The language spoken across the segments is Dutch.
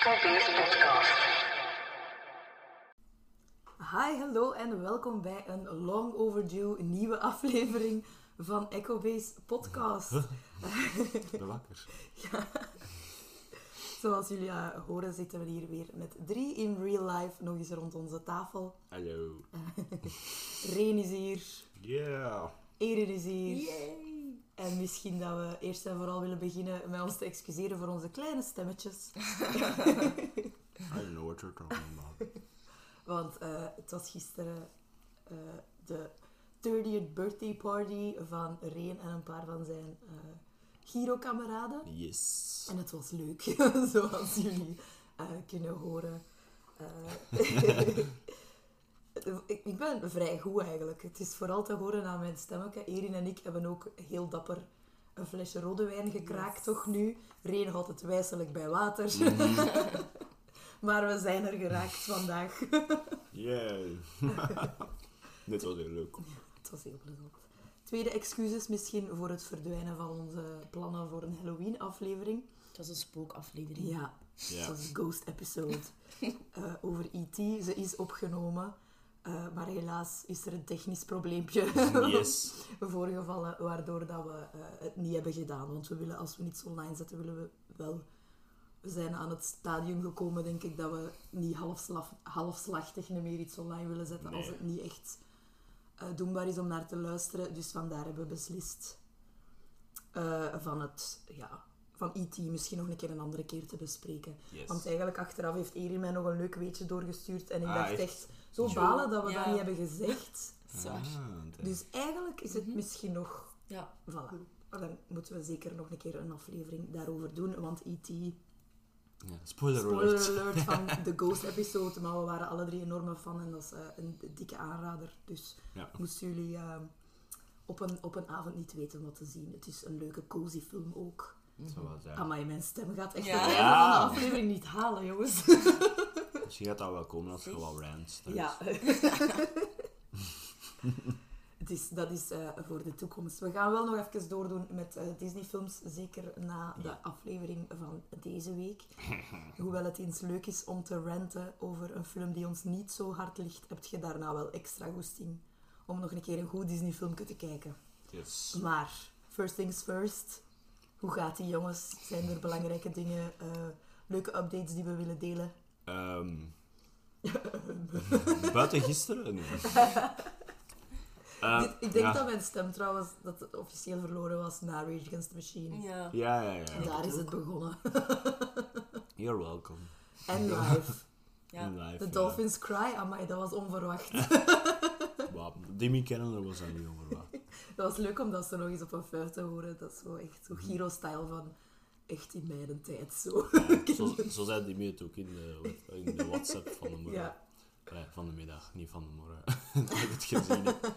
Podcast. Hi, hallo en welkom bij een long overdue nieuwe aflevering van Echo Base Podcast. De wakker. Zoals jullie eh, horen zitten we hier weer met drie in real life nog eens rond onze tafel. Hallo. Reen is hier, Yeah. Erin is hier. En misschien dat we eerst en vooral willen beginnen met ons te excuseren voor onze kleine stemmetjes. I don't know what you're talking about. Want eh, het was gisteren eh, de 30th birthday party van Reen en een paar van zijn eh Giro-kameraden. Yes. En het was leuk, zoals jullie eh, kunnen horen. Ik, ik ben vrij goed eigenlijk. Het is vooral te horen aan mijn stemmetje. Erin en ik hebben ook heel dapper een flesje rode wijn gekraakt, toch nu. Reen houdt het wijselijk bij water. maar we zijn er geraakt vandaag. Yeah. Dit was heel leuk. Het was heel plezant. Tweede excuses misschien voor het verdwijnen van onze plannen voor een Halloween-aflevering. Het was een spookaflevering. Ja, Ja. het was een ghost episode eh, over E.T. Ze is opgenomen, eh, maar helaas is er een technisch probleempje Yes. voorgevallen, waardoor dat we eh, het niet hebben gedaan. Want we willen, als we iets online zetten, willen we wel... We zijn aan het stadium gekomen, denk ik, dat we niet halfslaf, halfslachtig meer iets online willen zetten als het niet echt eh, doenbaar is om naar te luisteren. Dus vandaar hebben we beslist van het... Ja, van E.T. misschien nog een keer een andere keer te bespreken. Yes. Want eigenlijk achteraf heeft Erin mij nog een leuk weetje doorgestuurd. En ik Ah, dacht echt? echt, zo Jo. balen dat we Ja. dat niet hebben gezegd. Zwaar. Ah, Dus eigenlijk is het Mhm. misschien nog... Ja. Voilà. Maar Dan moeten we zeker nog een keer een aflevering daarover doen. Want E.T. ja. Spoiler, Spoiler alert. alert van de Ghost episode. Maar we waren alle drie enorme fan. En dat is eh, een dikke aanrader. Dus Ja. moesten jullie eh, op, een, op een avond niet weten wat te zien. Het is een leuke cozy film ook. Dat zou wel zijn. Amai, mijn stem gaat echt Ja. Ja. de aflevering niet halen, jongens. Misschien gaat dat wel komen als je wel rant start. Ja. Het is, dat is eh, voor de toekomst. We gaan wel nog even doordoen met eh, Disney-films, zeker na de Ja. aflevering van deze week. Hoewel het eens leuk is om te ranten over een film die ons niet zo hard ligt, heb je daarna wel extra goesting om nog een keer een goed Disney-filmpje te kijken. Yes. Maar, first things first. Hoe gaat die, jongens? Zijn er belangrijke dingen, eh, leuke updates die we willen delen? Ehm buiten gisteren? Nee. Eh, Dit- ik denk ja. dat mijn stem trouwens dat het officieel verloren was na Rage Against the Machine. Ja. Ja, ja, ja. Daar is het begonnen. You're welcome. En live. Ja. The ja. Dolphins Cry, amai, dat was onverwacht. Wauw, Demi Kennen was dat niet onverwacht. Dat was leuk om dat ze nog eens op een vuist te horen. Dat is zo echt zo Giro-style van echt in mijn tijd zo. Zo, zo zei Demi het ook in de, in de WhatsApp van de morgen. Ja. Nee, van de middag, niet van de morgen. dat ik het gezien heb.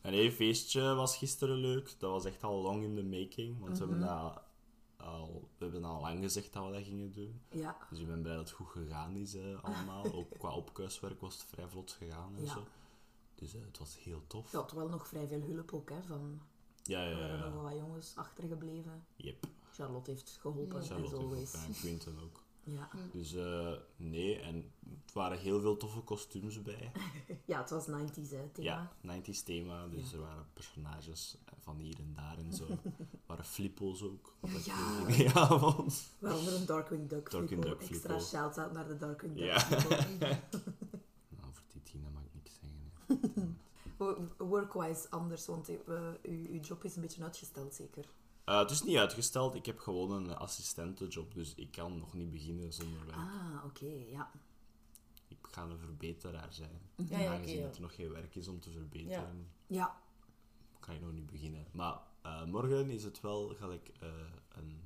En nee, feestje was gisteren leuk. Dat was echt al long in the making. Want we, hebben dat al, we hebben al lang gezegd dat we dat gingen doen. Ja, Dus ik ben blij dat het goed gegaan is eh, allemaal. Ook qua opkuiswerk was het vrij vlot gegaan en Ja. zo. Dus eh, het was heel tof. je had wel nog vrij veel hulp ook, hè. Van, Ja, ja, er ja. waren nog wel wat jongens achtergebleven. Yep. Charlotte heeft geholpen, as Charlotte always. en Quinten ook. Ja. Dus eh, nee, en het waren heel veel toffe kostuums bij. ja, het was 90s, hè, thema. Ja, 90s thema. Dus er waren personages van hier en daar en zo. Er waren flippos ook. Wat Ja. mee vond. Waaronder een Darkwing Duck Darkwing flippo. Duck Extra shout-out naar de Darkwing Duck Ja. Nou, voor die Tina mag ik niks zeggen. Workwise anders, want eh, uw, uw job is een beetje uitgesteld, zeker. Eh, het is niet uitgesteld. Ik heb gewoon een assistentenjob, dus ik kan nog niet beginnen zonder werk. Ah, oké, ja. Ik ga een verbeteraar zijn. Ja, ja, oké, Aangezien ja. dat er nog geen werk is om te verbeteren, Ja, kan ik nog niet beginnen. Maar eh, morgen is het wel gelijk eh, een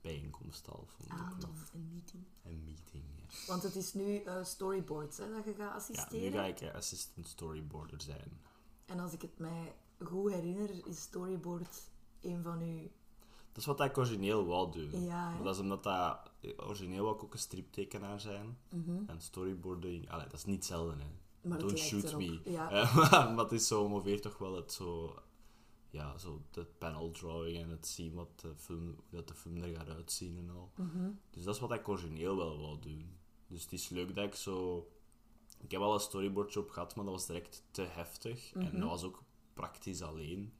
bijeenkomst al Ah, tof. Een meeting. Een meeting, ja. want het is nu eh, storyboards hè, dat je gaat Ja, assisteren. nu ga ik assistant storyboarder zijn. En als ik het mij goed herinner, is storyboard een van. Dat is wat ik origineel wou doen. Ja, hè? Maar dat is omdat dat... Origineel wou ik ook een striptekenaar zijn. Mhm. En storyboarding... Allee, dat is niet hetzelfde, hè. Maar het Don't shoot erop. me. Ja. Eh, maar, het is zo ongeveer toch wel het zo... ja, zo de panel drawing en het zien wat de film, hoe dat de film er gaat uitzien en al. Mhm. Dus dat is wat ik origineel wel wou doen. Dus het is leuk dat ik zo... Ik heb al een storyboardje op gehad, maar dat was direct te heftig. En Mhm. dat was ook praktisch alleen.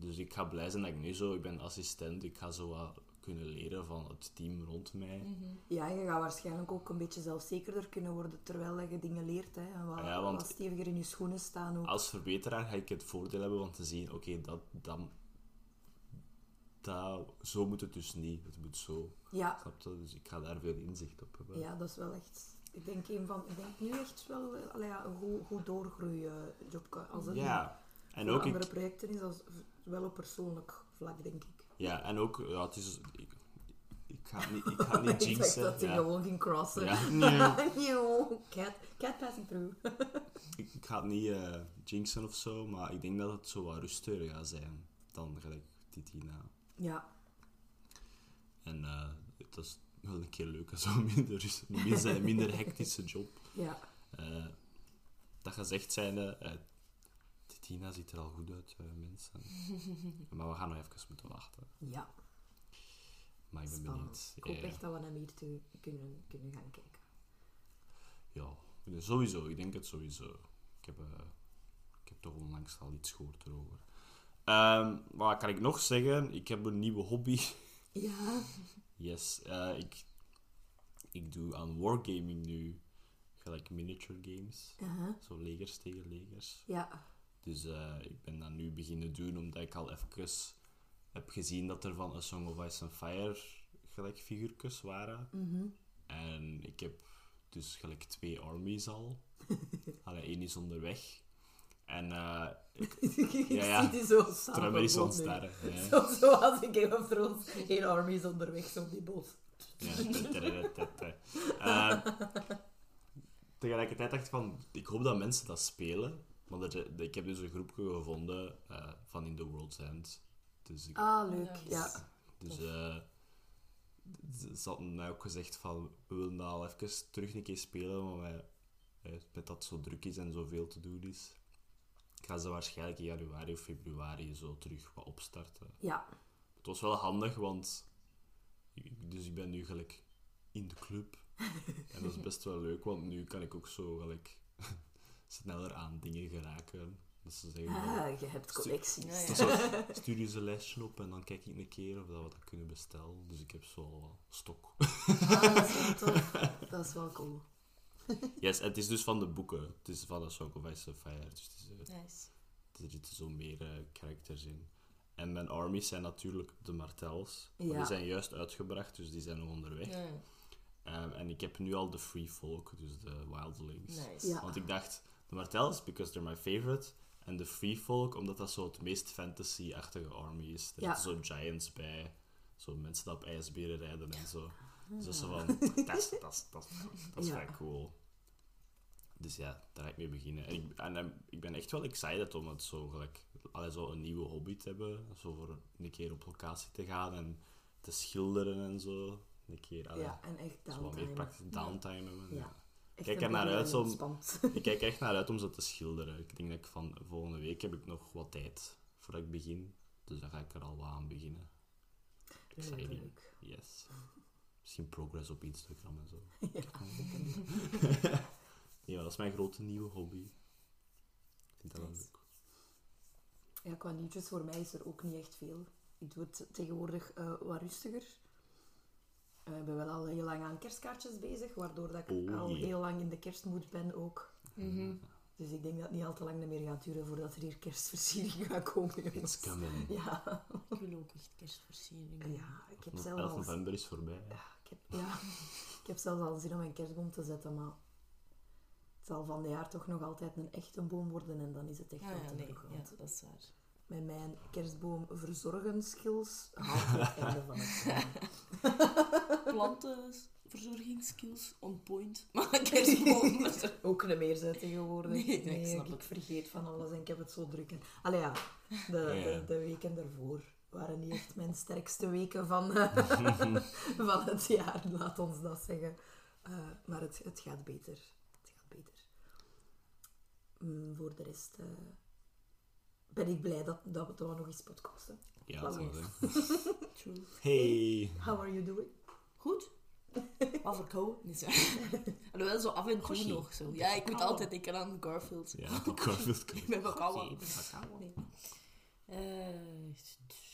Dus ik ga blij zijn dat ik nu zo... Ik ben assistent, ik ga zo wat kunnen leren van het team rond mij. Ja, en je gaat waarschijnlijk ook een beetje zelfzekerder kunnen worden terwijl je dingen leert. Hè, en wat, Ja, want- wat steviger in je schoenen staan ook. Als verbeteraar ga ik het voordeel hebben van te zien... Oké, dat, dat, dat... Zo moet het dus niet. Het moet zo. Ja, Snap je? Dus ik ga daar veel inzicht op hebben. ja, dat is wel echt... Ik denk, een van, ik denk nu echt wel eh, allee, ja, een goed, goed doorgroeien job. Als het Ja. En ook... andere Ik, projecten is, dat wel op persoonlijk vlak, denk ik. ja, en ook... Ja, het is... Ik, ik ga niet, ik ga niet ik dacht jinxen. dat hij ja. gewoon ging crossen. Ja, nee. Nieuw. cat, cat passing through. Ik, ik ga het niet eh, jinxen of zo, maar ik denk dat het zo wat rustiger gaat zijn dan gelijk Titina. Ja, En eh dat is wel een keer leuk, zo minder, minder, minder hectische job. ja. Eh, dat gezegd zijnde, Titina ziet er al goed uit, eh, mensen. maar we gaan nog even moeten wachten. ja. Maar ik ben Spannend. benieuwd. Ik hoop echt dat we hem hier toe kunnen, kunnen gaan kijken. Ja, sowieso. Ik denk het sowieso. Ik heb, eh, ik heb toch onlangs al iets gehoord erover. Ehm, wat kan ik nog zeggen? Ik heb een nieuwe hobby. Ja. Yes, eh, ik, ik doe aan wargaming nu. Gelijk miniature games. Uh-huh. Zo legers tegen legers. Ja. Dus eh, ik ben dat nu beginnen doen omdat ik al even heb gezien dat er van A Song of Ice and Fire gelijk figuurtjes waren. Mhm. En ik heb dus gelijk twee armies al. Allee, één is onderweg. En eh ik ik Ja, ja. zie die zo samen. Trummer is. Ja. Zo, zoals in Game of Thrones. Geen armies onderweg, zo die bos. Ja. Ehm, tegelijkertijd dacht ik van, ik hoop dat mensen dat spelen. Want er, ik heb dus een groepje gevonden eh, van In The World's End. Dus, ik, Ah, leuk. Nice. Ja. dus eh, ze ze hadden mij ook gezegd van, we willen dat al even terug een keer spelen, maar wij, eh, met dat het zo druk is en zoveel te doen is, gaan ze waarschijnlijk in januari of februari zo terug wat opstarten. Ja. Het was wel handig, want ik- dus ik ben nu gelijk in de club. En dat is best wel leuk, want nu kan ik ook zo gelijk sneller aan dingen geraken. Dus ze zeggen, Ah, je hebt collecties. Ja, ja. zo, stuur je een lijstje op en dan kijk ik een keer of dat we dat kunnen bestellen. Dus ik heb zo stok. Ah, dat is wel tof. Dat is wel cool. Yes, het is dus van de boeken. Het is van de Song of Ice and Fire. Dus het is, eh, Nice. er zitten zo meer eh, characters in. En mijn armies zijn natuurlijk de Martels. Ja. Die zijn juist uitgebracht, dus die zijn nog onderweg. Ja. Ehm, en ik heb nu al de Free Folk, dus de Wildlings. Nice. Ja. Want ik dacht, de Martels, because they're my favorite. En de Free Folk, omdat dat zo het meest fantasy-achtige army is. Er Ja. zitten zo giants bij. Zo mensen die op ijsberen rijden en zo. Dus dat is zo Ah. van, dat is, dat is, dat is, vrij cool. Dus ja, daar ga ik mee beginnen. En ik, en, ehm, ik ben echt wel excited om het zo gelijk, allee, zo een nieuwe hobby te hebben. Zo voor een keer op locatie te gaan en te schilderen en zo. Een keer, allee, Ja, en echt zo wat meer downtime. praktisch downtime hebben. Ja. Ja. Echt Kijk er naar uit om-. Ik kijk echt naar uit om ze te schilderen. Ik denk dat ik van volgende week heb ik nog wat tijd voordat ik begin. Dus dan ga ik er al wat aan beginnen. Exciting. Leuk. Yes. Misschien progress op Instagram en zo. ja, dat is mijn grote nieuwe hobby. Ik vind dat wel Nice. leuk. Ja, qua nieuwtjes voor mij is er ook niet echt veel. Ik doe het tegenwoordig eh, wat rustiger. Eh, ik ben wel al heel lang aan kerstkaartjes bezig, waardoor dat ik Oh, al heel lang in de kerstmoed ben ook. Mhm. Dus ik denk dat het niet al te lang meer gaat duren voordat er hier kerstversiering gaat komen. jongens. It's coming. Ja, Ik wil ook echt kerstversieringen. ja, ik heb 11 al, november is voorbij. ik heb, ja, ik heb zelfs al zin om mijn kerstboom te zetten, maar het zal van dit jaar toch nog altijd een echte boom worden en dan is het echt Ah, wel ja, te nee, vroeg. ja, dat is waar. Met mijn kerstboom verzorgen skills haal ik het einde van het jaar. Plantenverzorgingsskills on point. Maar kerstboom. Ook niet meer zijn tegenwoordig. Nee, Nee, nee, ik snap ik, het. vergeet van alles en ik heb het zo druk. En... Allee ja, de, Ja, ja. De, de weken daarvoor waren niet echt mijn sterkste weken van, eh, van het jaar, laat ons dat zeggen. Eh, maar het, het gaat beter. Het gaat beter. Mm, voor de rest... eh, ben ik blij dat, dat we dat we nog eens podcasten. Ja, Wel yes. hè. True. Hey. How are you doing? Goed. Wat verkouden? Niet zo. Alhoewel, zo af en toe Goshie. nog zo. Ja, ik moet altijd denken aan Garfield. Ja, die Garfield Ik ben verkouden. Ik ben verkouden. Nee. Eh,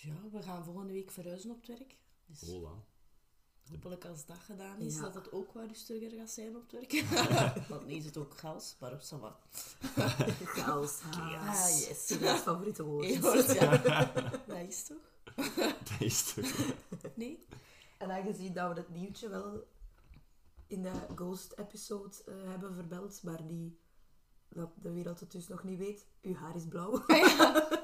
ja, we gaan volgende week verhuizen op het werk. Dus Hola. Hopelijk als dat gedaan is, Ja. dat het ook wat rustiger gaat zijn op het werk. Want nu is het ook chaos, maar op Sava. Chaos. Ah, yes. Mijn favoriete woord. Ja. Dat is toch? Dat is toch... Nee? En aangezien dat we het nieuwtje wel in de Ghost-episode eh, hebben verbeld, maar die, dat de wereld het dus nog niet weet, uw haar is blauw.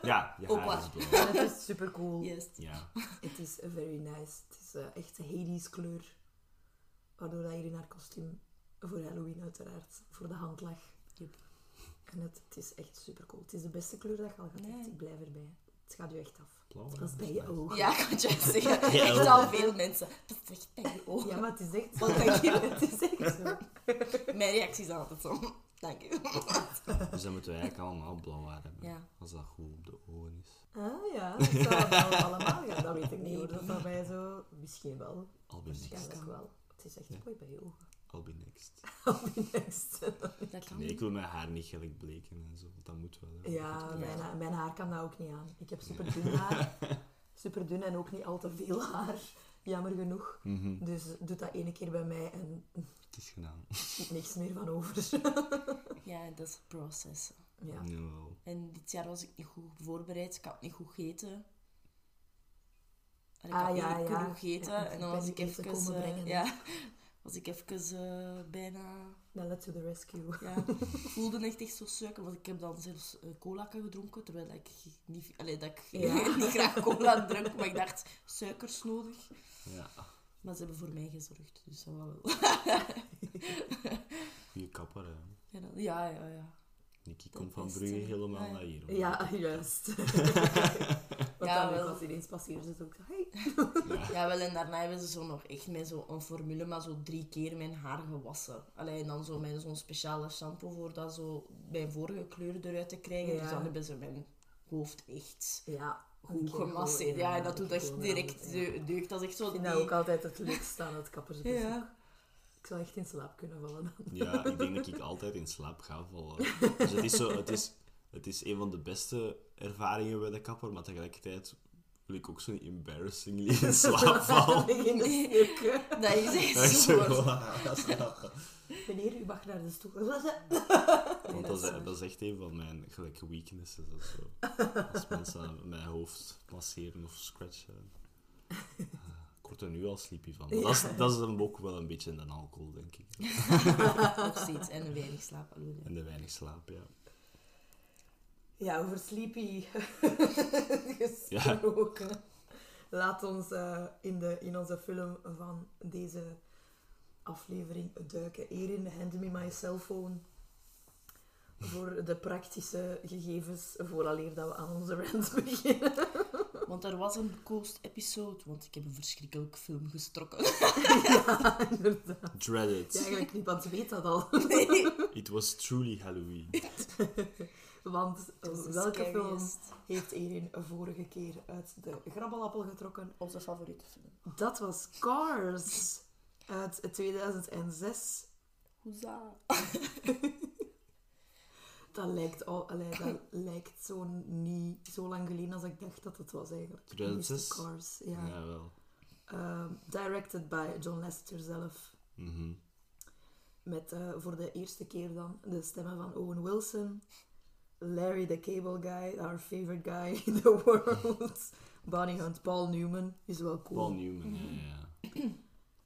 Ja, je Ook haar waar. is blauw. en het is super cool. Yes. Ja. Het is very nice. Het is eh, echt een Hades kleur. Waardoor dat hier in haar kostuum voor Halloween uiteraard voor de hand lag. Yep. En het, het is echt super cool. Het is de beste kleur dat je al gehad Nee. Ik blijf erbij. Het gaat u echt af. Blauw, Dat is bij je ogen. Ja, kan je zeggen. Ja, Echt al veel mensen. Dat is echt bij je ogen. Ja, maar het is echt Wat denk je? Het is echt zo. Mijn reactie is altijd zo. Dank je. Dus dan moeten we eigenlijk allemaal blauw haar hebben. Ja. Als dat goed op de ogen is. Ah ja, dat zou wel allemaal gaan. Dat weet ik niet hoor. Dat bij zo... Misschien wel. I'll be next. Waarschijnlijk wel. Het is echt Ja. mooi bij je ogen. I'll be next. I'll be next. Dat kan Nee, ik wil mijn haar niet gelijk bleken en zo. Dat moet wel. hè. Ja, mijn, wel. mijn haar kan dat ook niet aan. Ik heb super dun haar. Super dun en ook niet al te veel haar. Jammer genoeg. Mhm. Dus doe dat ene keer bij mij en Het is gedaan. niks meer van over. Ja, dat is het proces. Ja. Jawel. En dit jaar was ik niet goed voorbereid. Ik had niet goed gegeten. En ik Ah, had ja, niet ja. goed gegeten. Ja, en dan was ik even... komen eh, brengen. ja, was ik even eh, bijna... Bella to the rescue. Ja, ik voelde echt echt zo suiker. Want ik heb dan zelfs eh, cola gedronken. Terwijl ik niet, allee, dat ik Ja. niet graag cola dronk. Maar ik dacht, suikers nodig. Ja. Maar ze hebben voor mij gezorgd. Dus dat was wel... Goeie kapper, hè. Ja, ja. ja. Nicky komt van. Brugge helemaal Ja. naar hier. hoor. Ja, juist. Wat Ja, dan wel. als ineens passeert, is het ook zo, hey. Ja, wel, en daarna hebben ze zo nog echt met zo'n formule, maar zo drie keer mijn haar gewassen. Allee, en dan zo met zo'n speciale shampoo voor dat zo mijn vorige kleur eruit te krijgen. Ja. Dus dan hebben ze mijn hoofd echt Ja, goed gemasseerd. Ja, en dat doet echt direct deugd. Dat is echt zo Ik vind die... dat ook altijd het leukste aan het kappersbezoek. Ja. Ik zou echt in slaap kunnen vallen dan. Ja, ik denk dat ik altijd in slaap ga vallen. Dus het is, zo, het is, het is een van de beste ervaringen bij de kapper, maar tegelijkertijd wil ik ook zo niet embarrassingly in slaap vallen. In de stuk. Dat is echt Dat is zo. Meneer, u mag naar de stoel. Want dat is dat is echt een van mijn gelijke weaknesses. Is zo. Als mensen mijn hoofd masseren of scratchen. Ik word er nu al sleepy van. Dat, is, dat is hem ook wel een beetje in de alcohol, denk ik. Nog steeds. En een weinig slaap. nee. En de weinig slaap, ja. Ja, over Sleepy gesproken. Laat ons eh, in, de, in onze film van deze aflevering duiken. Erin, hand me my cellphone. Voor de praktische gegevens, vooraleer dat we aan onze rant beginnen. Want er was een coast-episode, want ik heb een verschrikkelijk film gestrokken. ja, inderdaad. Dreaded. Ja, eigenlijk niemand weet dat al. It was truly Halloween. Want de welke film heeft Erin vorige keer uit de grabbelappel getrokken? Onze favoriete film. Dat was Cars uit 2006. Hoeza. Dat lijkt, al, allee, dat lijkt zo niet zo lang geleden als ik dacht dat het was eigenlijk. De 2006? eerste Cars, ja. Jawel. Ehm, directed by John Lasseter zelf. Mhm. Met eh, voor de eerste keer dan de stemmen van Owen Wilson. Larry the Cable Guy, our favorite guy in the world. Bonnie Hunt, Paul Newman is wel cool. Paul Newman, ja, ja.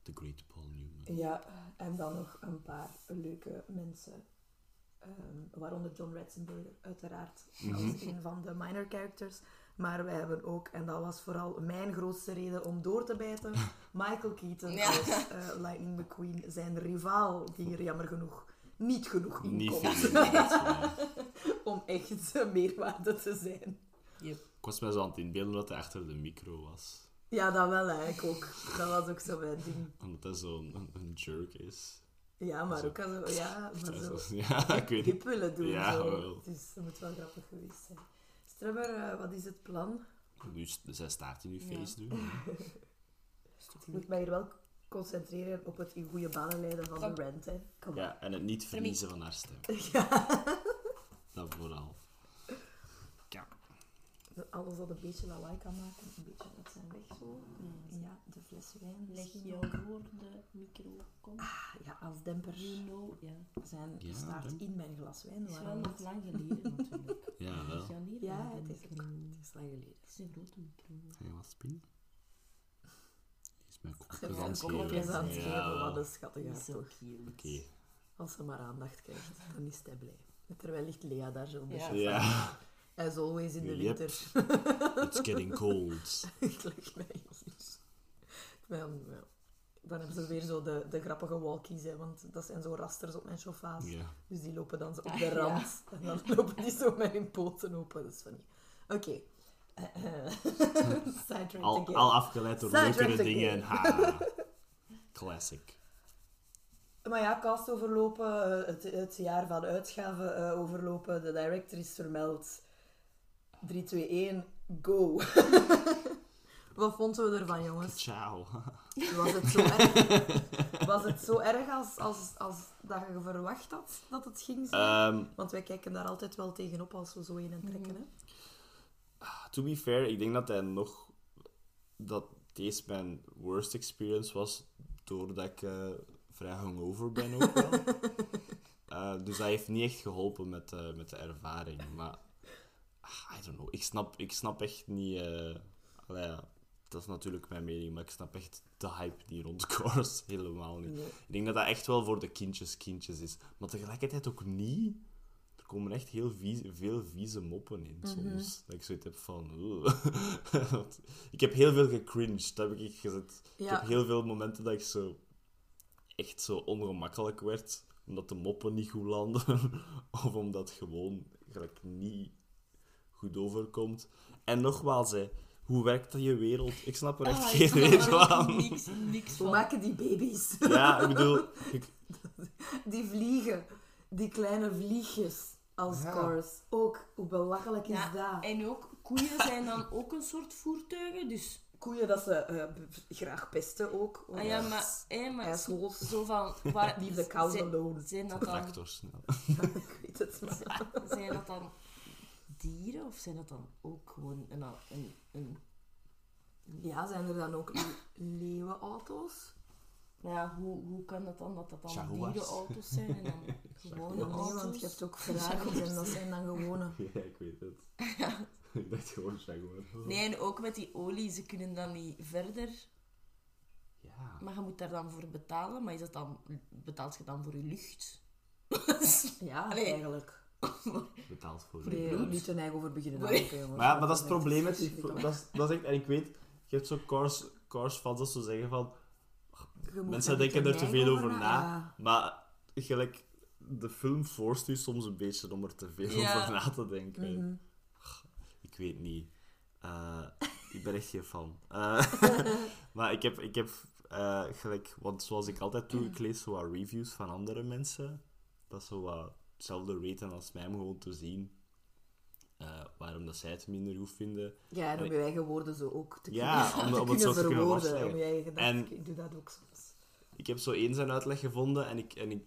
The great Paul Newman. Ja, en dan nog een paar leuke mensen. Ehm, waaronder John Ratzenberger, uiteraard, Mhm. als een van de minor characters. Maar wij hebben ook, en dat was vooral mijn grootste reden om door te bijten, Michael Keaton Ja. als eh, Lightning McQueen, zijn rivaal, die er jammer genoeg niet genoeg in Niet komt veel. in het, ja. om echt meerwaarde te zijn. Yep. Ik was mij zo aan het inbeelden dat hij achter de micro was. Ja, dat wel eigenlijk ook. Dat was ook zo mijn ding. Omdat hij zo'n een, een jerk is. Ja, maar Zo. ook al zo, ja, maar zo Ja, ik weet willen doen. Ja, zo. wel. Dus dat moet wel grappig geweest zijn. Strummer, eh, wat is het plan? Dus zij staat in uw Ja. face doen. Ik moet mij hier wel concentreren op het in goede banen leiden van Kom. de rent. Hè. Kom Ja, en het niet verliezen van haar stem. Dat vooral. Alles wat een beetje lawaai kan maken, een beetje met zijn weg zo. Ja, de fles wijn. Leg je voor de micro. Ah, Ja, als demper. You know, ja. Zijn Ja, staart demper. in mijn glas wijn. Het is wel nog lang geleden natuurlijk. Ja, wel. Ja, het is, het is lang geleden. Het is een grote micro. Ga je wat spinnen? Is mijn kopjes zijn aan het kopjes aan het geven? geven, Ja, wat een Dat schattige is zo toch. Als ze maar aandacht krijgt, dan is hij blij. Terwijl ligt Lea daar zo beetje Ja, As always in de Yep. winter. it's getting cold. ik leg mij hier. Dan, hebben ze weer zo de, de grappige walkies, hè, want dat zijn zo rasters op mijn sofa's. Ja. Dus die lopen dan zo op Ah, de ja. rand. En dan lopen die zo met hun poten open. Dat is funny. Oké. Sidetracked Al, al afgeleid door leukere dingen. Ha. Classic. Maar ja, cast overlopen, het, het jaar van uitgave eh, overlopen, de director is vermeld. 3, 2, 1, go! Wat vonden we ervan, jongens? Ciao. Was het zo erg, was het zo erg als, als, als dat je verwacht had dat het ging zijn? Ehm, Want wij kijken daar altijd wel tegenop als we zo in en trekken. Hè? to be fair, ik denk dat hij nog... Dat deze mijn worst experience was, doordat ik eh, vrij hungover ben ook wel. Eh, dus dat heeft niet echt geholpen met, eh, met de ervaring. Maar, ah, I don't know. Ik snap, ik snap echt niet... eh, allee, ja, dat is natuurlijk mijn mening, maar ik snap echt de hype die rond Cars helemaal niet. Nee. Ik denk dat dat echt wel voor de kindjes kindjes is. Maar tegelijkertijd ook niet. Er komen echt heel veel vieze moppen in soms. Dat ik zoiets heb van... Ik heb heel veel gecringed, dat heb ik gezet. Ik heb heel veel momenten dat ik zo... Echt zo ongemakkelijk werd. Omdat de moppen niet goed landen. of omdat gewoon gelijk niet goed overkomt. En nogmaals, hè, hoe werkt dat je wereld? Ik snap er echt Ah, geen er van. Niks, niks Hoe maken die baby's? Ja, ik bedoel... ik- Die vliegen. Die kleine vliegjes als Ja. cars. Ook, hoe belachelijk is Ja, dat? En ook, koeien zijn dan ook een soort voertuigen, dus... Koeien dat ze eh, graag pesten ook. Ah ja, maar... Maar IJshols. zo van... Waar, Leave the cows zijn- alone. Zijn dat dan... Tractors. nou. ik weet het maar. Zijn dat dan dieren of zijn dat dan ook gewoon een... een, een Ja, zijn er dan ook le- leeuwenauto's? maar ja, hoe, hoe kan dat dan dat dat dan Jaguars. dierenauto's zijn en dan gewone auto's? want je hebt ook Ferraris en dat zijn dan gewone. Ja, ik weet het. ik dacht gewoon Jaguar. Nee, en ook met die olie, ze kunnen dan niet verder. Ja. Maar je moet daar dan voor betalen. Maar is dat dan, betaalt je dan voor je lucht? Ja, Allee. eigenlijk. Betaald voor Nee, je niet te eigen over beginnen Nee. nadenken, jongens. Maar ja, maar dat is het probleem met die... verschrikkelijk. Dat is, dat is echt... En ik weet, je hebt zo cars, cars fans dat zo zeggen van... Mensen denken er te veel over na- ja. Maar gelijk, de film forst u soms een beetje om er te veel Ja. over na te denken. Mhm. Ik weet niet. Eh, ik ben echt geen fan. Eh, maar ik heb, ik heb eh, gelijk, want zoals ik altijd doe, ik lees zo wat reviews van andere mensen. Dat is zo wat hetzelfde raten als mij om gewoon te zien eh, waarom dat zij het minder goed vinden. Ja, en om je eigen woorden zo ook te Ja, kunnen, om- te om het kunnen zo te kunnen verwoorden. Om je eigen gedachten. En- Ik doe dat ook soms. Ik heb zo één zijn uitleg gevonden en ik, en ik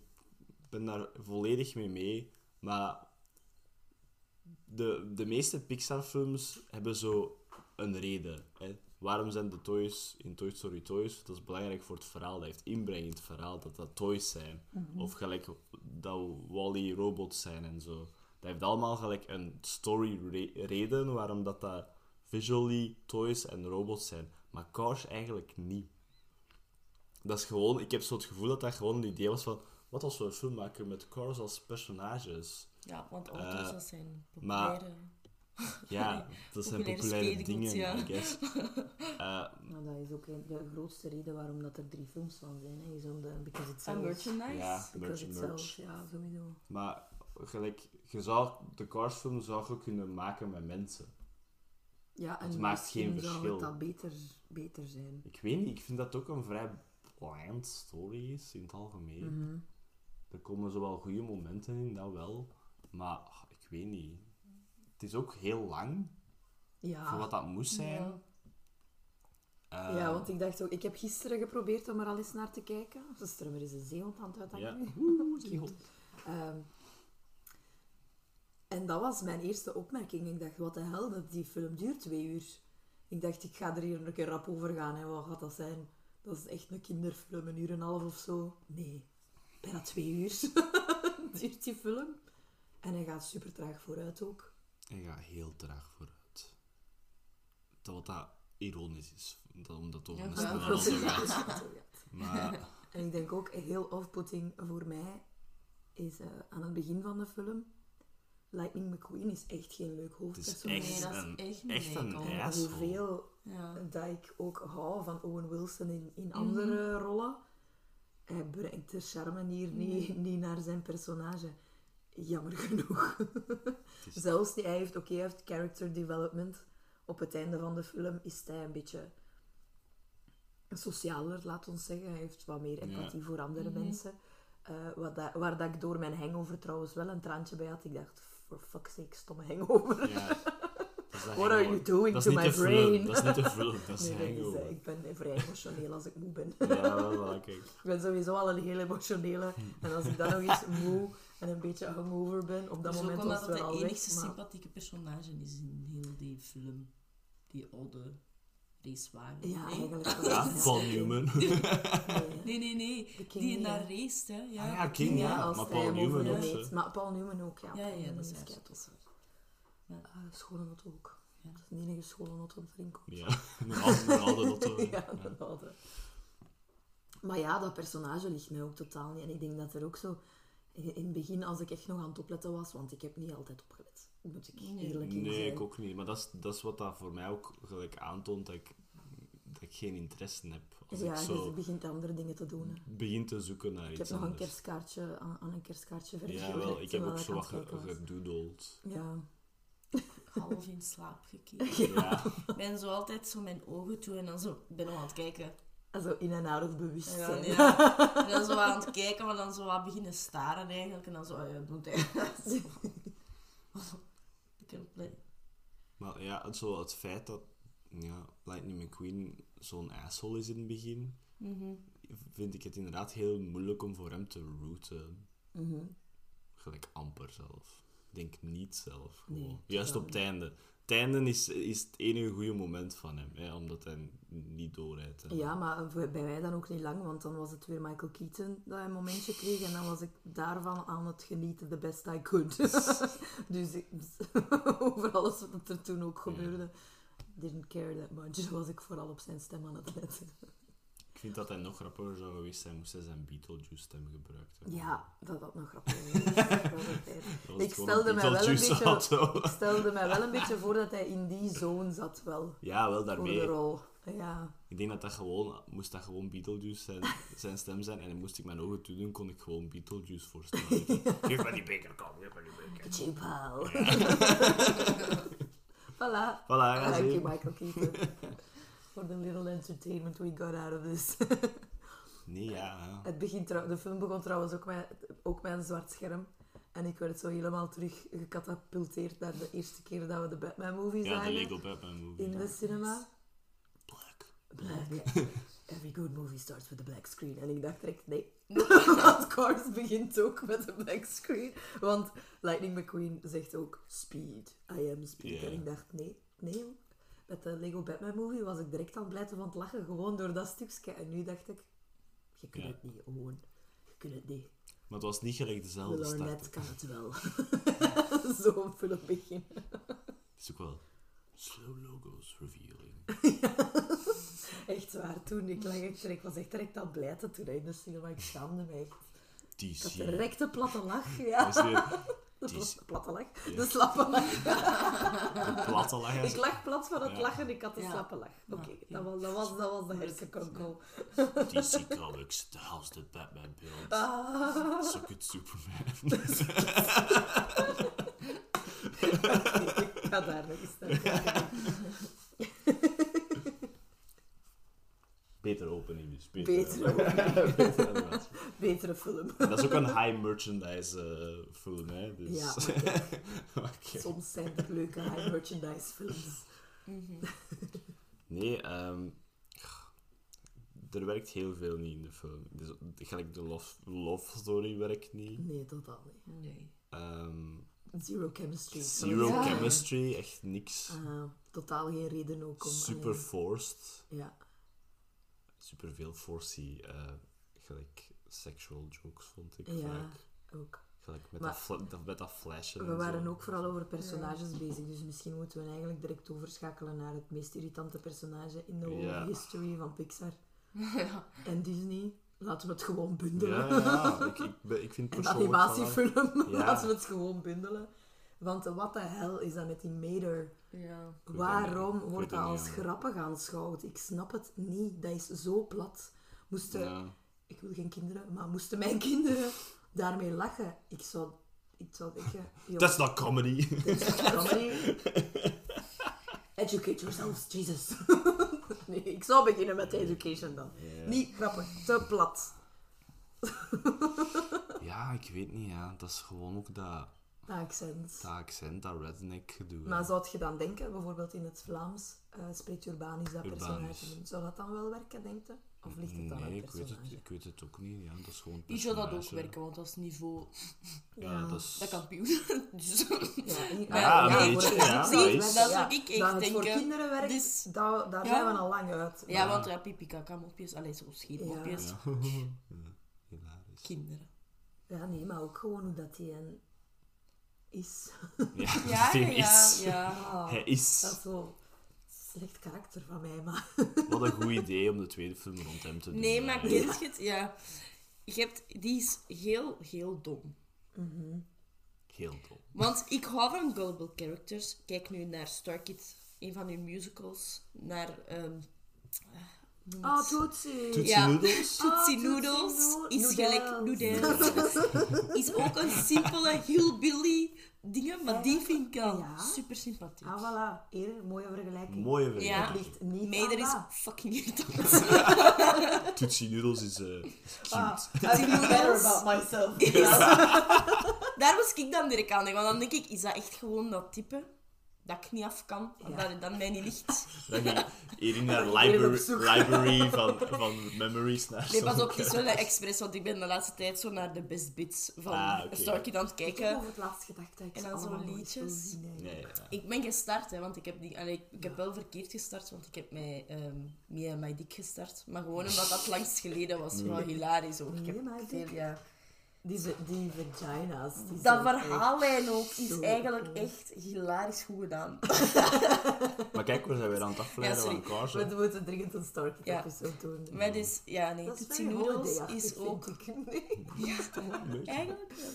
ben daar volledig mee mee. Maar de, de meeste Pixar-films hebben zo een reden. Hè. Waarom zijn de toys in Toy Story toys? Dat is belangrijk voor het verhaal. Dat heeft inbreng in het verhaal dat dat toys zijn. Of gelijk dat Wally robots zijn en zo. Dat heeft allemaal gelijk een story-reden waarom dat, dat visually toys en robots zijn. Maar Cars eigenlijk niet. Dat is gewoon, ik heb zo het gevoel dat dat gewoon een idee was van, wat als we een film maken met Cars als personages? Ja, want auto's, Eh, dat zijn maar- populaire... Ja, dat zijn Populaire dingen, ja. I guess. Eh, Maar dat is ook een- de grootste reden waarom dat er drie films van zijn. Hè. Is om de, because it En sells. merchandise. ja, Because merch, it merch. sells, ja, sowieso. Maar gelijk, je zou de Cars film zou je kunnen maken met mensen. Ja, en Het maakt geen misschien zou verschil. het dat beter, beter zijn. Ik weet niet, ik vind dat ook een vrij bland story is in het algemeen. Mhm. Er komen zowel goede momenten in, dat wel. Maar ah, ik weet niet. Het is ook heel lang Ja. voor wat dat moest zijn. Ja. Eh, Ja, want ik dacht ook... Ik heb gisteren geprobeerd om er al eens naar te kijken. Ze strummer is een zeehond aan het uithangen. Ja. Ehm, en dat was mijn eerste opmerking. Ik dacht, wat de hel, dat die film duurt twee uur. Ik dacht, ik ga er hier een keer rap over gaan. En wat gaat dat zijn? Dat is echt een kinderfilm, een uur en een half of zo. Nee, bijna twee uur duurt die film. En hij gaat super traag vooruit ook. Hij gaat heel traag vooruit. Dat wat dat ironisch is, dat, omdat het over een snelle auto gaat. Ja. Maar En ik denk ook heel off-putting voor mij is eh, aan het begin van de film. Lightning McQueen is echt geen leuk hoofdpersonage. echt Nee, dat is een, echt echt een asshole. Hoeveel Ja. dat ik ook hou van Owen Wilson in, Mhm. in andere rollen. Hij brengt de charme hier niet, Mhm. niet naar zijn personage. Jammer genoeg. Zelfs die, hij heeft, oké, hij heeft character development. Op het einde van de film is hij een beetje socialer, laat ons zeggen. Hij heeft wat meer empathie voor andere Mhm. mensen. Eh, wat dat, waar dat ik door mijn hangover trouwens wel een traantje bij had. Ik dacht, for fuck's sake, stomme hangover. Ja. What are you doing dat to my brain? Dat is niet de film, dat is Nee, dat is, hangover. ik ben vrij emotioneel als ik moe ben. Ja, wel, wel, kijk. Ik ben sowieso al een heel emotionele. Hm. En als ik dan nog eens moe en een beetje hangover ben, op dat Dat ook moment was het het de wel enigste weg. Maar... sympathieke personage is in heel die film. Die oude racewagen. Ja, nee? eigenlijk wel. Ja, Paul Ja. Newman. Nee. Nee, nee. De Die naar hè. race, hè. Ja, Ah ja, de King, ja. als maar Paul Newman ook. Maar Paul Newman ook, ja. Ja, ja, dat is waar. dat is waar. Ah, schone auto ook. Ja. Dat is de enige schone auto dat erin komt. Ja, een oude, een. Ja, de oude. Maar ja, dat personage ligt mij ook totaal niet. En ik denk dat er ook zo... In in het begin, als ik echt nog aan het opletten was, want ik heb niet altijd opgelet. Moet ik Nee. eerlijk Nee, zijn. ik ook niet. Maar dat is, dat is wat dat voor mij ook gelijk aantoont dat ik, dat ik geen interesse heb. Als Ja, ik je zo begint andere dingen te doen. hè. begin te zoeken naar Ik iets heb nog een kerstkaartje aan, aan een kerstkaartje vergeven. Ja, wel. Ik heb ook zo wat gedoodeld. Ja. Half in slaap gekeken. Ja. Ik ben zo altijd zo mijn ogen toe en dan zo... Ik ben nog aan het kijken. Also in en out of bewustzijn. ja. En dan zo aan het kijken, maar dan zo wat beginnen staren eigenlijk. En dan zo, oh ja, doet hij. Zo. Ik heb blij- Maar ja, het, zo, het feit dat ja, Lightning McQueen zo'n asshole is in het begin, Mhm. vind ik het inderdaad heel moeilijk om voor hem te rooten. Mhm. Gelijk amper zelf. Ik denk niet zelf. Gewoon. Nee, Juist op het einde. Het einde is, is het enige goede moment van hem, hè, omdat hij niet doorrijdt. hè. Ja, maar bij mij dan ook niet lang, want dan was het weer Michael Keaton dat een momentje kreeg en dan was ik daarvan aan het genieten, the best I could. dus ik, over alles wat er toen ook gebeurde, didn't care that much, was ik vooral op zijn stem aan het letten. Ik vind dat hij nog grappiger zou geweest zijn moest hij zijn Beetlejuice-stem gebruikt hebben. Ja, dat had nog grappig geweest. Dat was altijd- Dat was Ik stelde, mij wel een beetje, ik stelde mij wel een beetje voor dat hij in die zone zat wel, Ja, wel voor de daarmee. rol. Ja, Ik denk dat dat gewoon, moest dat gewoon Beetlejuice zijn, zijn stem zijn. En dan moest ik mijn ogen toe doen, kon ik gewoon Beetlejuice voorstellen. Geef me die beker, kom, geef me die beker. cheap pal. voilà. Voilà, ja, you, je. Michael Keaton. For the little entertainment we got out of this. Nee, ja. Het begint de film begon trouwens ook met, ook met een zwart scherm. En ik werd zo helemaal terug gecatapulteerd naar de eerste keer dat we de Batman-movie Ja, de zagen. Lego Batman movie. in de cinema. Black. Black. Every good movie starts with a black screen. En ik dacht direct, nee. Want Cars begint ook met een black screen. Want Lightning McQueen zegt ook speed. I am speed. En ik dacht, nee, nee. Met de Lego Batman movie was ik direct aan het blijven van het lachen. Gewoon door dat stukje. En nu dacht ik, je kunt Ja. het niet, gewoon. Je kunt het niet. Maar het was niet gelijk dezelfde start. Arnett kan het wel. Zo'n film begin. Het is ook wel slow logos revealing. Echt waar, toen ik lag echt, ik was echt direct aan het blijten toen in de cinema. Ik schaamde me echt. Ik had DC. direct een platte lach, ja. De Die is- pla- platte lach. Ja. De slappe lach. een platte lach. Ik lag plat van het Ja. lachen, ik had de Ja. slappe lach. Oké, Ja. dat, was, dat, was, dat was de hersenkonkel. DC Comics, the house that Batman built. Ah. So good Superman. ik ga daar nog eens naar kijken. Beter opening dus. Beter Beter animatie. Beter betere film. En dat is ook een high merchandise eh, film, hè. Dus... Ja, Oké. Soms zijn er leuke high merchandise films. Nee, ehm, er werkt heel veel niet in de film. Dus, gelijk de love, love story werkt niet. Nee, totaal niet. Nee. Ehm, Zero chemistry. zero Ja. chemistry, echt niks. Ah, totaal geen reden ook om... Super forced. Ja. Super veel forcey, eh, gelijk sexual jokes vond ik. Ja. Gelijk, Ook. gelijk met, Maar- dat dat, met dat flashen. We en waren zo. ook vooral over personages bezig, dus misschien moeten we eigenlijk direct overschakelen naar het meest irritante personage in de whole Ja. history van Pixar ja. en Disney. Laten we het gewoon bundelen. Ja, ja, ik, ik, ik vind persoonlijk animatiefilm, Ja. laten we het gewoon bundelen. Want wat de hel is dat met die Mater? Ja. Waarom wordt dat als niet, ja. grappig aanschouwd? Ik snap het niet. Dat is zo plat. Moesten, Ja. ik wil geen kinderen, maar moesten mijn kinderen daarmee lachen? Ik zou, ik zou denken... joh, That's not comedy. dit is comedy. Educate yourselves, Jesus. nee, ik zou beginnen met de education dan. Niet grappig, te plat. Ja, ik weet niet, ja. Dat is gewoon ook dat, Dat accent. dat accent, dat redneck gedoe. Maar zou je dan denken, bijvoorbeeld in het Vlaams eh, spreekt Urbanisch dat personage? Zou dat dan wel werken, denk je? Of ligt het dan aan Nee, het ik weet het, ik weet het ook niet. Ja, dat is gewoon zou dat ook werken, want dat is niveau... Ja, dat is... Dat kampioen. Dus... Ja, Ja, een beetje, voor het ja, dat is- ja. dat zou ik echt Dat het voor denken. kinderen werkt, Dus- daar, daar Ja. zijn we al lang uit. Ja, want ja, pipi kaka mopjes, allee, zo scheetmopjes. Ja. Ja, Hilarisch. Kinderen. Ja, nee, maar ook gewoon hoe dat hij een is. Ja, Ja, ja, is. ja. Hij is. Dat is zo slecht karakter van mij, maar... Wat een goed idee om de tweede film rond hem te doen. Nee, maar kent je het? Ja. Je hebt, die is heel, heel dom. Heel dom. Want ik hou van gullible characters. Kijk nu naar Star Kids, een van uw musicals. Naar... ehm Ah, het. Tootsie. Tootsie Ja. Noodles? Tootsie Ah, Noodles Tootsie is gelijk noodles. is ook een simpele hillbilly dingen, maar die vind ik al Ja. super sympathiek. Ah, voilà. Hier, mooie vergelijking. Mooie Ja. vergelijking. Het ligt niet is fucking irritant. Tootsie Noodles is, cute. Ah, I feel better about myself. Daar was ik dan direct aan want dan denk ik, is dat echt gewoon dat type dat ik niet af kan, of Ja. dat het dan mij niet ligt. Dan ga hier naar library, library van, van memories naar Nee, pas zo'n op, het is wel een expres, want ik ben de laatste tijd zo naar de best bits van Ah, oké. Star Kid aan het Ik heb kijken. het laatst gedacht dat ik En dan zo allemaal nog eens wil liedjes. Nee, ja. Ik ben gestart, hè, want ik heb, die, allee, ik heb wel verkeerd gestart, want ik heb mij ehm Mia My Dick gestart. Maar gewoon omdat dat langst geleden was. Wel hilarisch ook. Ik heb Mia My veel, Dick? ja. Die, die vagina's. Die Dat verhaallijn ook is eigenlijk cool. echt hilarisch goed gedaan. Maar kijk, waar zijn we aan het afleiden Ja, van Cars? hè? We moeten dringend een Star Kid Ja. episode doen. Maar dus, ja, nee, is Tootsie Noodles is ook... ik. Nee. Eigenlijk wel.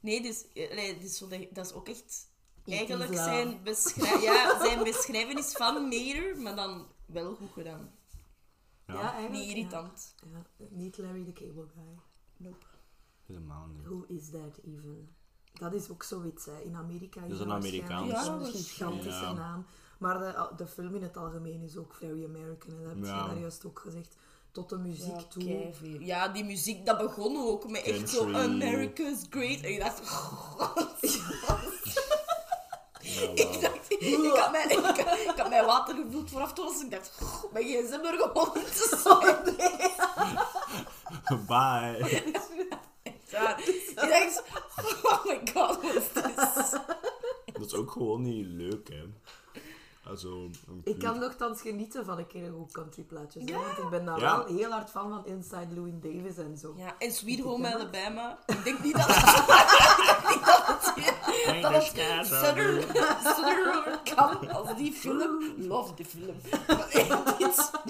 Nee, dus, nee, dus dat is ook echt... Eigenlijk is zijn, beschrij ja, zijn beschrijvenis van Mater, maar dan wel goed gedaan. Ja, Ja, eigenlijk. Niet irritant. Ja. Ja, niet Larry the Cable Guy. Nope. Helemaal niet. Who is that even? Dat is ook zoiets, hè. In Amerika is Dat is dat een Amerikaans. Ja, een gigantische Ja. naam. Maar de, de film in het algemeen is ook very American. En dat heb Ja. je daar juist ook gezegd. Tot de muziek Ja, toe. keiveel. Ja, die muziek, dat begon ook met echt zo. America's Great. En ik dacht... Ja, Ik dacht, ik had, mijn, ik, had, ik had mijn water gevuld vooraf toen was ik dacht, "Goh, mijn gsm er gewoon te. Bye. Ja, ik dacht, oh my god, wat is dit? Dat is ook gewoon niet leuk, hè. Also, Ik kan nogthans genieten van een keer een goed country plaatje. Ja. Want ik ben daar Ja. wel heel hard fan van Inside Louis Davis en zo. Ja, en Sweet Home. Alabama. Ik denk niet dat het... ik denk niet dat het... Hey, dat de het schaars Southern, Southern kan als die film. Love die film.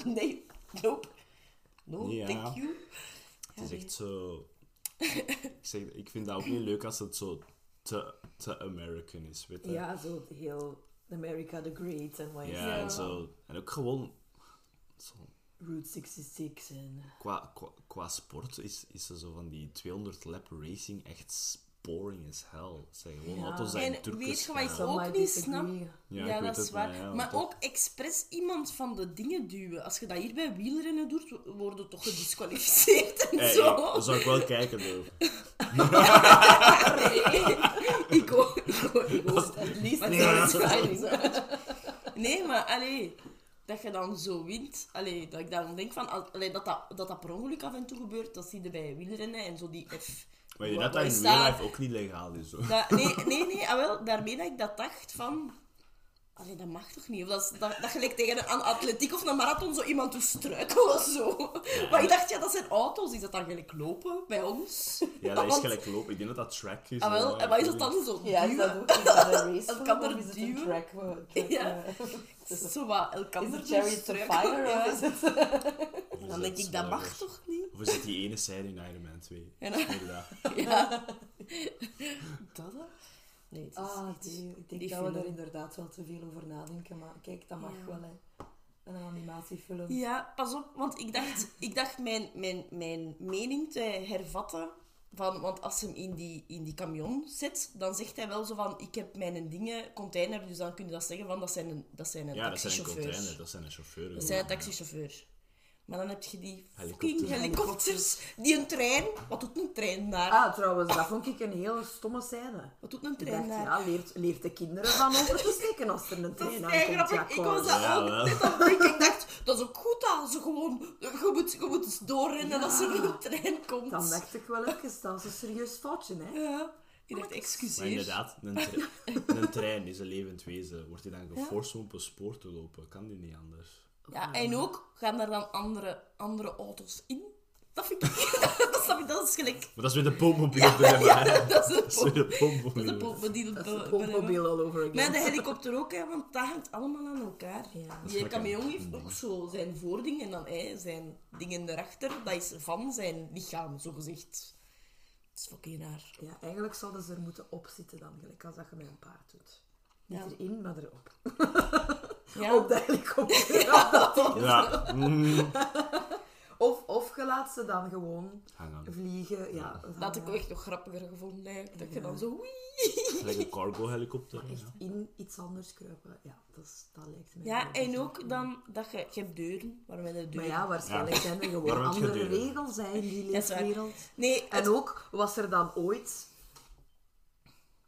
Nee, nope. No, Ja. thank you. Het is Ja, echt zo... Ik, zeg, ik vind dat ook niet leuk als het zo te, te American is, weet je. Ja, zo heel America the Great en wat is Ja, Ja. en zo... En ook gewoon... Zo, Route 66 en... qua, qua, qua sport is, is er zo van die 200 lap racing echt boring as hell. Zijn gewoon Ja. auto's die En weet je wat ik ook niet snap? Ja, dat is het, waar. maar ja, maar toch. ook expres iemand van de dingen duwen. Als je dat hier bij wielrennen doet, worden toch gedisqualificeerd en Hey, zo. hey, dan zou ik wel kijken, durven. ik ook. Ik ook. Het liefst dat. Nee, maar allee, dat je dan zo wint. Allee, dat ik dan denk van, al- allee, dat, dat, dat dat per ongeluk af en toe gebeurt, dat zie je bij wielrennen en zo die F. Maar je dat wat in real dat? life ook niet legaal is. Hoor. Dat, nee, nee, nee, ah, wel, daarmee dat ik dat dacht van... Allee, dat mag toch niet? Of dat, is, dat, dat gelijk tegen een, atletiek of een marathon zo iemand doet struikelen of zo. Maar ik dacht, ja, dat zijn auto's. Is dat dan gelijk lopen bij ons? Ja, dat is gelijk lopen. Ik denk dat dat track is. Ah, wel, en wat is dat dan zo? Ja, is dat ook is dat een race Elkander of is het een duwen? track? track Ja. Zo wat, elkander Is het struikelen, Fire is het... Dan denk ik, dat mag toch niet? Of is het die ene scène in Iron Man 2? Ja. Inderdaad. Ja. Dat? Nee, het is Ah, die, ik denk die dat we er inderdaad wel te veel over nadenken. Maar kijk, dat mag Ja. wel, hè. Een animatiefilm. Ja, pas op, want ik dacht, ik dacht mijn, mijn, mijn mening te hervatten. Van, want als ze hem in die, in die camion zet, dan zegt hij wel zo van: Ik heb mijn dingen, container, dus dan kun je dat zeggen van dat zijn een, dat zijn een Ja, dat zijn een taxichauffeurs. container, dat zijn een chauffeur. Dat zijn een taxichauffeur. Maar dan heb je die Helikopters. fucking helikopters, die een trein. Wat doet een trein daar? Ah, trouwens, dat vond ik een hele stomme scène. Wat doet een trein dacht, daar? ja, leert, leert de kinderen van over te steken als er een Dat trein is aankomt. grappig. Ja, ik was kom. dat Ja, ook wel. net aan het. Ik dacht, dat is ook goed dat ze gewoon... Je moet, je moet eens doorrennen als er een trein komt. Dan dacht ik wel even, dat is een serieus foutje, hè. Ja. Ik dacht, Maar excuseer. inderdaad, een, tre- een trein is een levend wezen. Wordt hij dan geforst om op een spoor te lopen? Kan die niet anders? Ja, en ook, gaan er dan andere, andere auto's in? Dat vind ik... dat, snap ik, dat is gelijk... Maar dat is weer de pompmobiel dilemma, hè. Dat is een Dat is weer de Dat is pompmobiel. een pompmobiel. Dat is een pompmobiel all over again. Maar de helikopter ook, hè, want dat hangt allemaal aan elkaar. Ja. Die Dat is camion lekker. heeft ook zo zijn voording en dan hij, zijn dingen erachter. Dat is van zijn lichaam, zogezegd. Dat is fucking raar. Ja, eigenlijk zouden ze er moeten opzitten dan, gelijk als dat je met een paard doet. Niet Ja. erin, maar erop. Ja, Op de helikopter. Ja, mm. Of, of je laat ze dan gewoon vliegen. Ja, dat had ik ook echt nog grappiger gevonden. eigenlijk. Dat je dan zo... Gelijk een Echt ja. in iets anders kruipen. Ja, dat, is, dat lijkt mij... Ja, en ook cool. dan dat je... Je hebt deuren, waarom de Maar deuren? ja, waarschijnlijk Ja. zijn er gewoon andere regels hè, in die leefwereld. Nee, het- En ook was er dan ooit...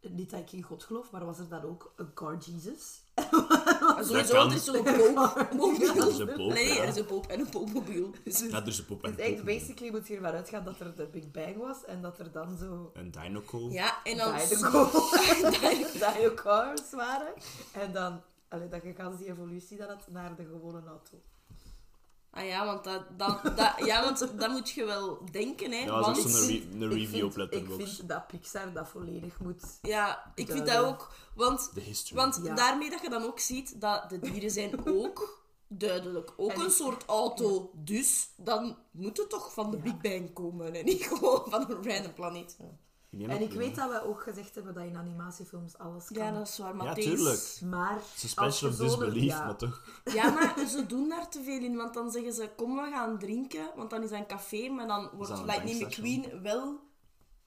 Niet dat ik in God geloof, maar was er dan ook een car Jesus? sowieso, er is zo'n poopmobiel. Er is een poop, Nee, ja. er is een poop en een poopmobiel. Dus, Ja, er is een pop en Dus een pompmobiel. basically moet je ervan uitgaan dat er de Big Bang was en dat er dan zo... Een dinoco. ja, en dan... Dino Dino cars waren. En dan... Allee, dat je gans die evolutie dat het naar de gewone auto. Ah ja, want dat, dat, dat, ja, want dat moet je wel denken, hè. Dat zo'n re- Ik een review vind- op Letterboxd. Ik vind dat Pixar dat volledig moet... Ja, ik vind dat ook. Want, De history. want Ja. daarmee dat je dan ook ziet dat de dieren zijn ook duidelijk ook En een soort auto. Dus dan moet het toch van de Big Bang komen en niet gewoon van een random planeet. En ik weet dat we ook gezegd hebben dat in animatiefilms alles kan. Ja, dat is waar, maar Ja, deze- tuurlijk. Maar... Suspension als je of disbelief, ja, maar toch. Ja, maar ze doen daar te veel in, want dan zeggen ze, kom we gaan drinken, want dan is dat een café, maar dan wordt Lightning? McQueen wel...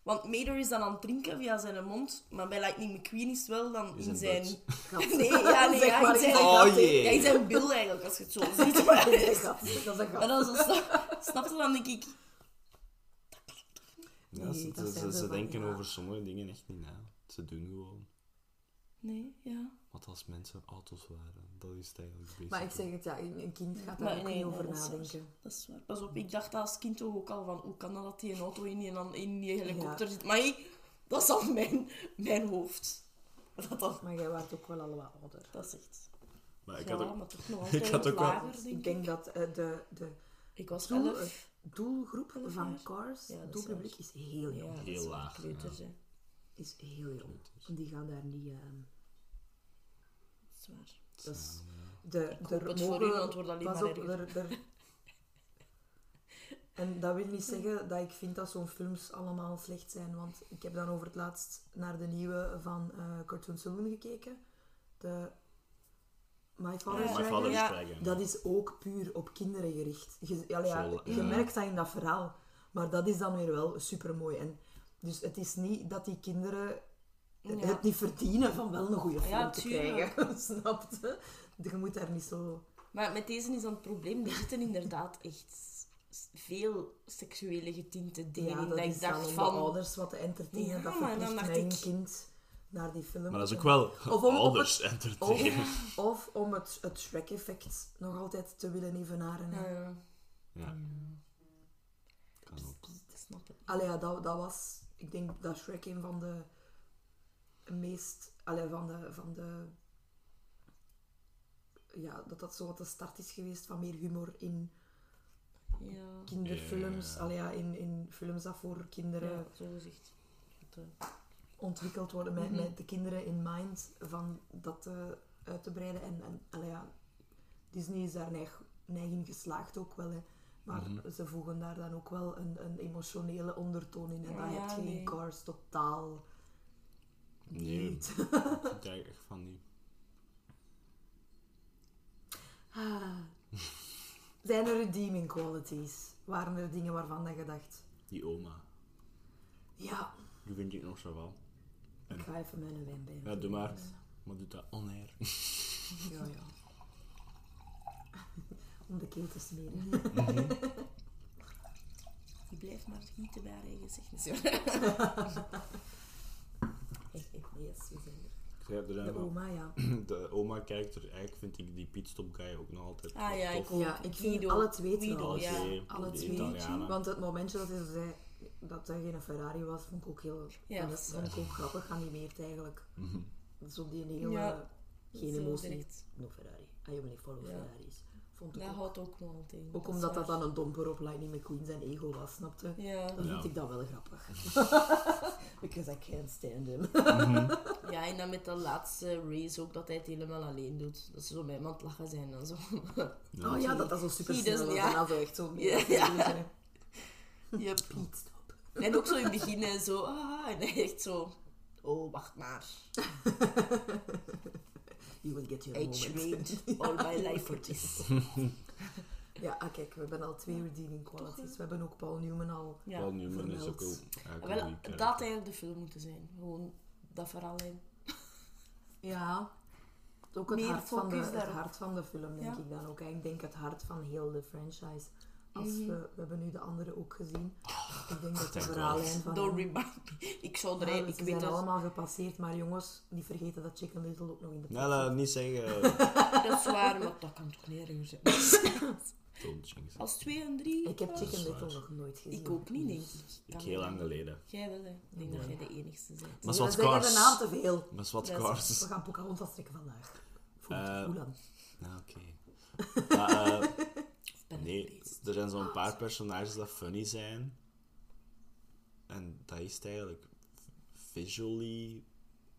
Want Mater is dan aan het drinken via zijn mond, maar bij Lightning McQueen is het wel dan Is in zijn... gat. Nee, ja, nee, ja, maar in zijn... Oh, jee. Ja, in zijn bil eigenlijk, als je het zo ziet. Maar, Dat is een gat. Maar dan snap je, dan denk ik... Ja, Nee, ze, dat ze, ze van, denken ja. over sommige dingen echt niet na. Ze doen gewoon. Nee, ja. Wat als mensen auto's waren? Dat is het eigenlijk bezig. Maar ik zeg het, ja, een kind gaat daar ook nee, niet nee, over dat is waar. nadenken. Dat is waar. Pas op, ik dacht als kind toch ook al van, hoe kan dat dat die een auto in die, en in die helikopter Ja. zit? Maar hey, dat is al mijn, mijn hoofd. Dat, dat, Maar jij wordt ook wel al wat ouder. dat is echt... Maar ik ja, had ook... maar toch nog ik had ook wel- denk Ik ik. denk dat eh, de, de Ik was doel, elf. Doelgroep van? Cars, Ja, is doelpubliek, is heel Ja, jong. dat Heel is laag, kleuters, ja. hè. Is heel jong. Die gaan daar niet... ehm, Dat is waar. dat is- de, het wordt alleen pas maar op, er- er- En dat wil niet zeggen dat ik vind dat zo'n films allemaal slecht zijn. Want ik heb dan over het laatst naar de nieuwe van eh, Cartoon Saloon gekeken. De My Father's Ja, My Dragon. father's Ja. dragon. Dat is ook puur op kinderen gericht. Je, ja, je ja. merkt dat in dat verhaal. Maar dat is dan weer wel super mooi. En Dus het is niet dat die kinderen Ja. het niet verdienen van wel een goede film Ja, te krijgen. Snapte? Je moet daar niet zo... Maar met deze is dan het probleem, er zitten inderdaad echt veel seksuele getinte dingen Ja, in. dat Dat is ik dacht van... de ouders wat te entertainen. Ja, dat maar dan verplicht mijn ik- kind naar die film. Maar dat is ook wel Of om- ouders Of, entertainen. of om het, het Shrek-effect nog altijd te willen evenaren. hè. Ja, ja. Ja. Kan ook. Allee, ja, dat, dat was... Ik denk dat Shrek een van de meest... Allee, van de... Van de ja, dat dat zo wat de start is geweest van meer humor in Ja, kinderfilms. Ja. Allee, ja, in, in films dat voor kinderen ja zo gezegd. Dat, eh, ontwikkeld worden met, Mhm. met de kinderen in mind van dat eh, uit te breiden. En, ja, Disney is daar neig, neiging geslaagd ook wel. Hè. Maar Mhm. ze voegen daar dan ook wel een, een emotionele ondertoon in. En Ja, dat ja, heb je in nee. Cars totaal Nee, niet. ik denk echt van niet. Ah. Zijn er redeeming qualities? Waren er dingen waarvan dat je dacht... Die oma. Ja, Die vind ik nog zo wel. Ik ga even mijn wijn bij. Ja, doe maar. Maar doe dat onair. Ja, ja. Om de keel te smeren. die blijft maar gieten bij haar eigen zeg. Nee, yes, we zijn er. Er De oma, ja. De oma-karakter, eigenlijk vind ik die pitstop guy ook nog altijd Ah ja, tof. ik. Ja, ik vind Guido. alle twee Guido, ja. Twee, Alle twee. Want het momentje dat hij zei dat hij geen Ferrari was, vond ik ook heel... Ja, dat vond ik ook grappig geanimeerd eigenlijk. Mhm. Zo die hele... Ja, geen emotie. direct. No Ferrari. I only follow Ja. Ferraris. Vond ik Dat ook. houdt ook nog altijd. in, Ook is omdat dat dan een domper op Lightning McQueen zijn ego was, snapte? Ja. Dan vind Ja. ik dat wel grappig. Because I can't stand him. ja, en dan met de laatste race ook, dat hij het helemaal alleen doet. Dat ze zo aan het lachen zijn en zo. Ja. Oh ja, dat dat zo super snel was. En dan zo echt zo... Ja, ja. ja. Yep. Piet. En ook zo in het begin en zo, ah, en hij echt zo, oh, wacht maar. You will get your I moment. all my life for this. Ja, ah, kijk, we hebben al twee redeeming qualities. We hebben ook Paul Newman al... Ja. Paul Newman is ook vermeld. wel eigenlijk een Wel, dat had eigenlijk de film moeten zijn. Gewoon dat verhaallijn. Ja. Ook het Meer hart, van de, focus het daarop. hart van de film, denk Ja. ik dan ook. Ik denk het hart van heel de franchise. Als Mhm. we, we hebben nu de andere ook gezien. ik denk dat de verhaallijn van... Don't remind me. Ik zou er Ja, ze ik weet zijn dat, allemaal gepasseerd, maar jongens, niet vergeten dat Chicken Little ook nog in de pot het niet zeggen. dat is waar, maar dat kan toch niet erger zijn. Als 2 en 3? Ik heb Chicken Little nog nooit gezien. Ik ook niet, denk ik. Ik heel lang geleden. Jij wel, hè. Ik denk dat jij de enigste bent. Maar de naam te veel. Maar. We gaan Pocahontas trekken vandaag. Voel het Eh, aan. Nou, oké. Maar, eh, nee, er zijn zo'n paar personages dat funny zijn. En dat is het eigenlijk. Visually,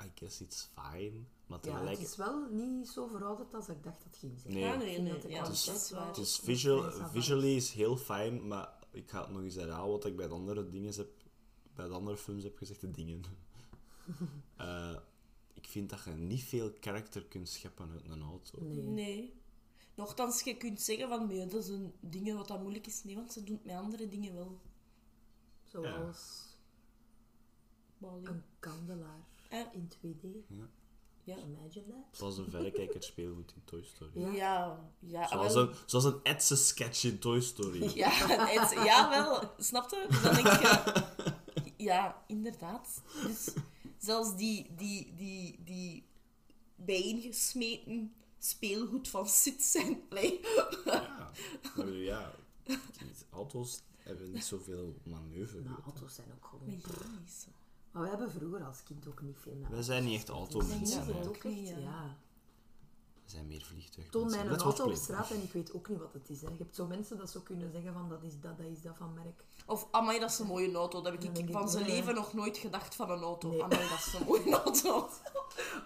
I guess it's fine. Maar Ja, het is wel niet zo verouderd als ik dacht dat het ging zijn. Nee. Ah, nee, nee. Ja, dat is. Het visual, visually is heel fijn, maar ik ga het nog eens herhalen wat ik bij de andere dingen heb, bij de andere films heb gezegd, de dingen. Eh, ik vind dat je niet veel karakter kunt scheppen uit een auto. Nee. Nee. Nochtans, je kunt zeggen van, nee, dat zijn dingen wat dat moeilijk is. Nee, want ze doen het met andere dingen wel. Zoals een kandelaar in 2D. Ja. Ja. Imagine that. Zoals een verrekijker speelgoed in Toy Story. Ja. Ja, ja. Zoals, wel. een, zoals een etse sketch in Toy Story. Ja, het, ja, wel. Snap je? Dan denk je... Ja, inderdaad. Dus zelfs die, die, die, die bijeengesmeten speelgoed van Sid zijn... Allee. Ja. Maar ja, auto's hebben niet zoveel manoeuvre. Maar auto's zijn ook gewoon... Maar ja, niet zo. Maar we hebben vroeger als kind ook niet veel naar. Wij zijn niet echt automensen. Ja, ook echt, ja. Zijn meer vliegtuigen. Toon mij een auto op straat en ik weet ook niet wat het is. Hè. Je hebt zo mensen dat zo kunnen zeggen van dat is dat, dat is dat van merk. Of, amai, dat is een mooie auto. Dat heb ik van zijn leven nog nooit gedacht van een auto. Nee. Amai, dat is een mooie auto.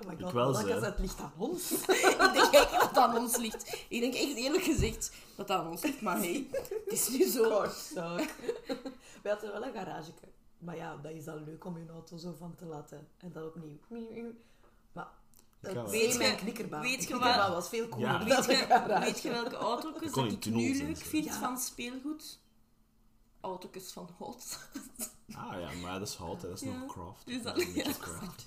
Oh my Ik wel, dat het ligt aan ons. ik denk echt dat het aan ons ligt. Ik denk echt eerlijk gezegd dat het aan ons ligt. Maar hey, het is nu zo. We hadden wel een garage. Maar ja, dat is dan leuk om je auto zo van te laten. En dan opnieuw. Maar Ik het ga wel. Weet weet je- mijn knikkerbaan. weet je wat- was veel cooler Ja. Weet je, weet je welke auto's kon dat ik nu leuk vind Ja. van speelgoed? Auto's van hout. Ah Ah ja, maar dat is hout, hè. dat is Ja. nog craft. Dus dat- Dat is een beetje ja. craft.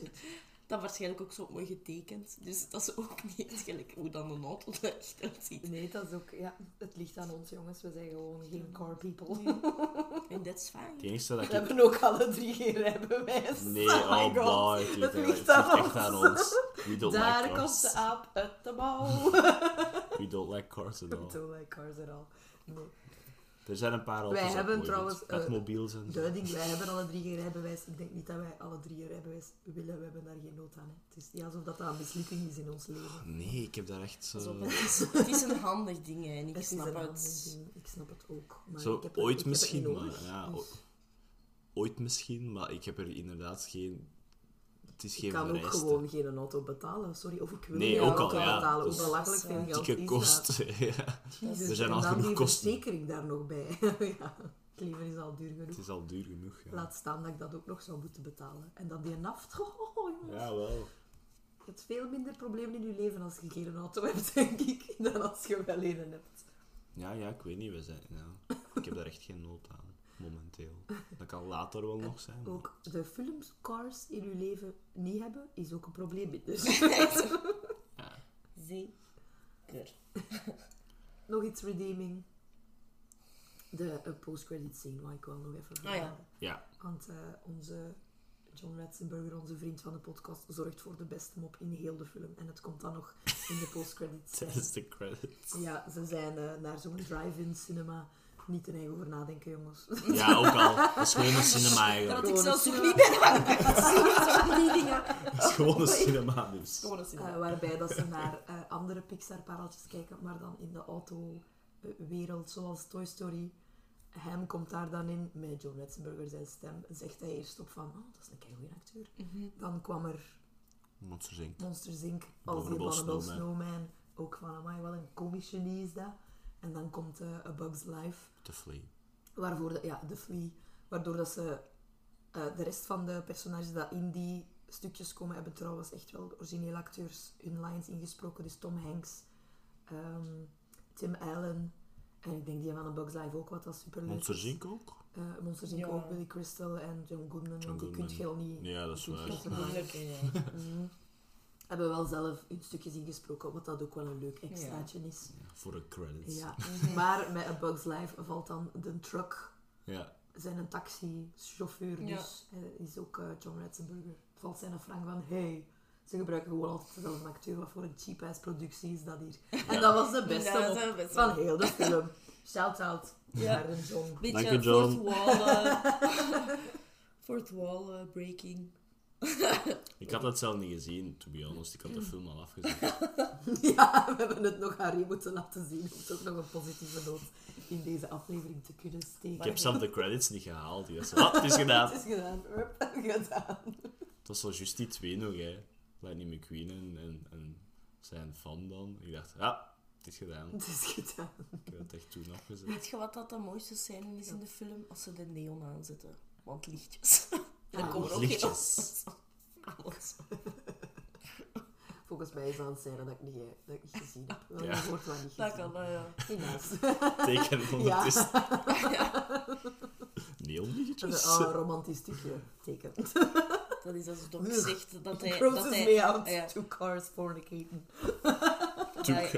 Dat waarschijnlijk ook zo mooi getekend. Dus dat is ook niet echt gelijk hoe dan een auto er echt uitziet. Nee, dat is ook... Ja, het ligt aan ons, jongens. We zijn gewoon geen car people. En dat is fijn. Het enige dat We ik... hebben ook alle drie geen rijbewijs. Nee, oh my oh god. boy. Het ligt, het aan ligt echt aan ons. ons. We don't Daar like komt cars. de aap uit de mouw. We don't like cars at We all. don't like cars at all. Nee. Er zijn een paar auto's Wij hebben trouwens, eh, en wij hebben alle drie geen rijbewijs. Ik denk niet dat wij alle drie een rijbewijs willen. We hebben daar geen nood aan. Hè. Het is niet alsof dat, dat een mislukking is in ons leven. Nee, ik heb daar echt zo... Het, is, het is een handig ding hè, en ik Het snap het. Ik snap het ook. Maar Zo, ik heb het- ooit ik het misschien, maar... Ja, Dus ooit misschien, maar ik heb er inderdaad geen... Het is ik kan ook vereiste. gewoon geen auto betalen. Sorry, of ik wil Nee, geen ook al, auto ja. betalen. Hoe belachelijk veel geld is kost. dat? ja. Jezus, Er zijn en al dan genoeg die kosten. verzekering daar nog bij. ja, het leven is al duur genoeg. Het is al duur genoeg, ja. Laat staan dat ik dat ook nog zou moeten betalen. En dan die naft. Oh, jongens. Ja, wel. Je hebt veel minder problemen in je leven als je geen auto hebt, denk ik, dan als je wel een hebt. Ja, ja, ik weet niet. We zijn, ja. Ik heb daar echt geen nood aan, momenteel. Dat kan later wel nog zijn. maar- Ook de films Cars in je leven niet hebben, is ook een probleem. Dus Zeker. nog iets redeeming. De uh, post-credit scene, waar ik wel nog even Ah, ja. Ja, Want eh, onze John Ratzenberger, onze vriend van de podcast, zorgt voor de beste mop in heel de film. En het komt dan nog in de post-credit scene. dat is de credits. Ja, ze zijn eh, naar zo'n drive-in cinema. Niet te eigen over nadenken, jongens. Ja, ook al. Dat is gewoon een cinema eigenlijk. had ik zelfs nog niet bij dingen? Dat is gewoon een cinema, dus. Gewoon een cinema. Eh, waarbij dat ze naar eh, andere Pixar-pareltjes kijken, maar dan in de auto-wereld, zoals Toy Story. Hem komt daar dan in, met John Ratzenberger zijn stem, zegt hij eerst op van, oh, dat is een keigoede acteur. Mhm. Dan kwam er Monsters Inc. Monsters Inc. als die Abominable Snowman. Snowman. Ook van, amai, wel een komisch genie is dat. En dan komt eh, A Bug's Life, The Flea. waarvoor, de, ja, The Flea, waardoor dat ze eh, de rest van de personages dat in die stukjes komen, hebben trouwens echt wel originele acteurs hun lines ingesproken. Dus Tom Hanks, ehm, Tim Allen, en ik denk die van A Bug's Life ook, wat dat super leuk Monsters is. Inc. ook? Eh, Monsters Inc. Ja. ook, Billy Crystal en John Goodman, John die kunt je al niet... Ja, dat is waar. Dat is. Mhm. Hebben we wel zelf in stukjes ingesproken, wat dat ook wel een leuk extraatje is. Ja, voor de credits. Ja. Maar met A Bug's Life valt dan de truck, Ja. zijn een taxichauffeur, dus eh, is ook eh, John Ratzenberger. Valt zijn frank van, hey, ze gebruiken gewoon altijd dezelfde acteur, wat voor een cheap-ass productie is dat hier. En dat was de beste Ja, van heel de film. Shout-out Ja. naar een John. Beetje Dank je, John. fourth wall... fourth wall eh, breaking. Ik had het zelf niet gezien, to be honest. Ik had de film al afgezet. Ja, we hebben het nog aan Rie moeten laten zien, om toch nog een positieve noot in deze aflevering te kunnen steken. Ik heb zelf de credits niet gehaald. Die was ah, het is gedaan. Het is gedaan. Hup, gedaan. Het was zo juist die twee nog, hè. Lightning McQueen en, en, en zijn fan dan. Ik dacht, ja, het is gedaan. Het is gedaan. Ik heb het echt toen afgezet. Weet je wat dat de mooiste scène is in de film? Als ze de neon aanzetten. Want lichtjes. En dan komen er ook lichtjes. geen alles. Volgens mij is dat een scène dat ik niet, dat ik niet gezien heb. Wel Ja. gehoord, maar niet Dat gezien. kan, eh, ja. Helaas. Teken ondertussen. ja. Neonlichtjes. Oh, romantisch stukje. Teken. Dat is als Doc Ugh. zegt dat hij... Dat hij me out. ja. Two cars fornicating. dat, dat,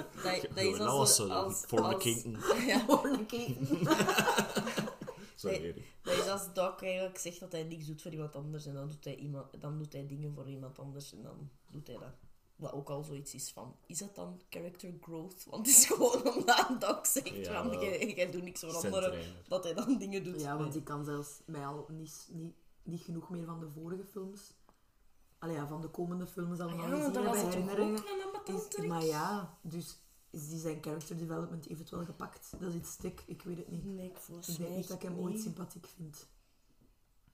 dat is dat als... was zo, als, fornicating. als- ja, Fornicating. Sorry, Nee. Erik. dat is als Doc eigenlijk zegt dat hij niks doet voor iemand anders en dan doet hij, iemand, dan doet hij dingen voor iemand anders en dan doet hij dat. Wat ook al zoiets is van, is dat dan character growth? Want het is gewoon omdat een Doc zegt Ja, van, jij, jij doet niks voor anderen, dat hij dan dingen doet. Ja, want ik kan zelfs mij al niet, niet, niet genoeg meer van de vorige films. Allee, ja, van de komende films Ah allemaal ja, herinneringen. ambetant Is, maar ja, dus is die zijn character development eventueel gepakt? Dat is iets stuk, ik weet het niet. Nee, ik volgens Ik denk niet dat ik hem ooit sympathiek vind.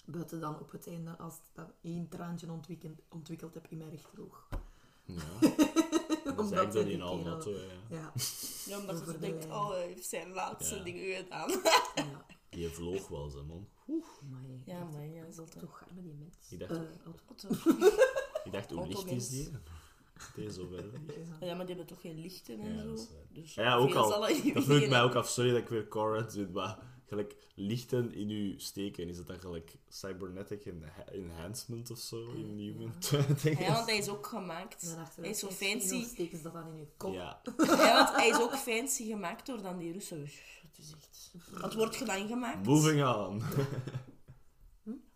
Buiten dan op het einde, als ik dat één traantje ontwikkeld, ontwikkeld heb in mijn rechteroog. Ja. Dat is Omdat eigenlijk door hij oude kerel- auto, ja. Ja, Ja, omdat je de denkt, oh, hij heeft zijn laatste Ja. dingen gedaan. ja. Die vloog wel, ze man. Maar Ja, maar ja, is dat toch arme die mens. Ik dacht- Eh, Otto. Otto. Ik dacht, hoe licht is die? Deze ver. Ja. Ja, maar die hebben toch geen lichten en Ja, zo? dat. Dus Ja, ook al. Dat vroeg ik mij ook af. Sorry dat ik weer Cora doe, maar gelijk lichten in je steken. Is het dan gelijk cybernetic enha- enhancement of zo in Human Ja, want hij is ook gemaakt. Hij is zo fancy. steken ze dat dan in je kop. Ja. Ja, want hij is ook fancy gemaakt door dan die Russen. Het is echt... Wat wordt je dan gemaakt? Moving on.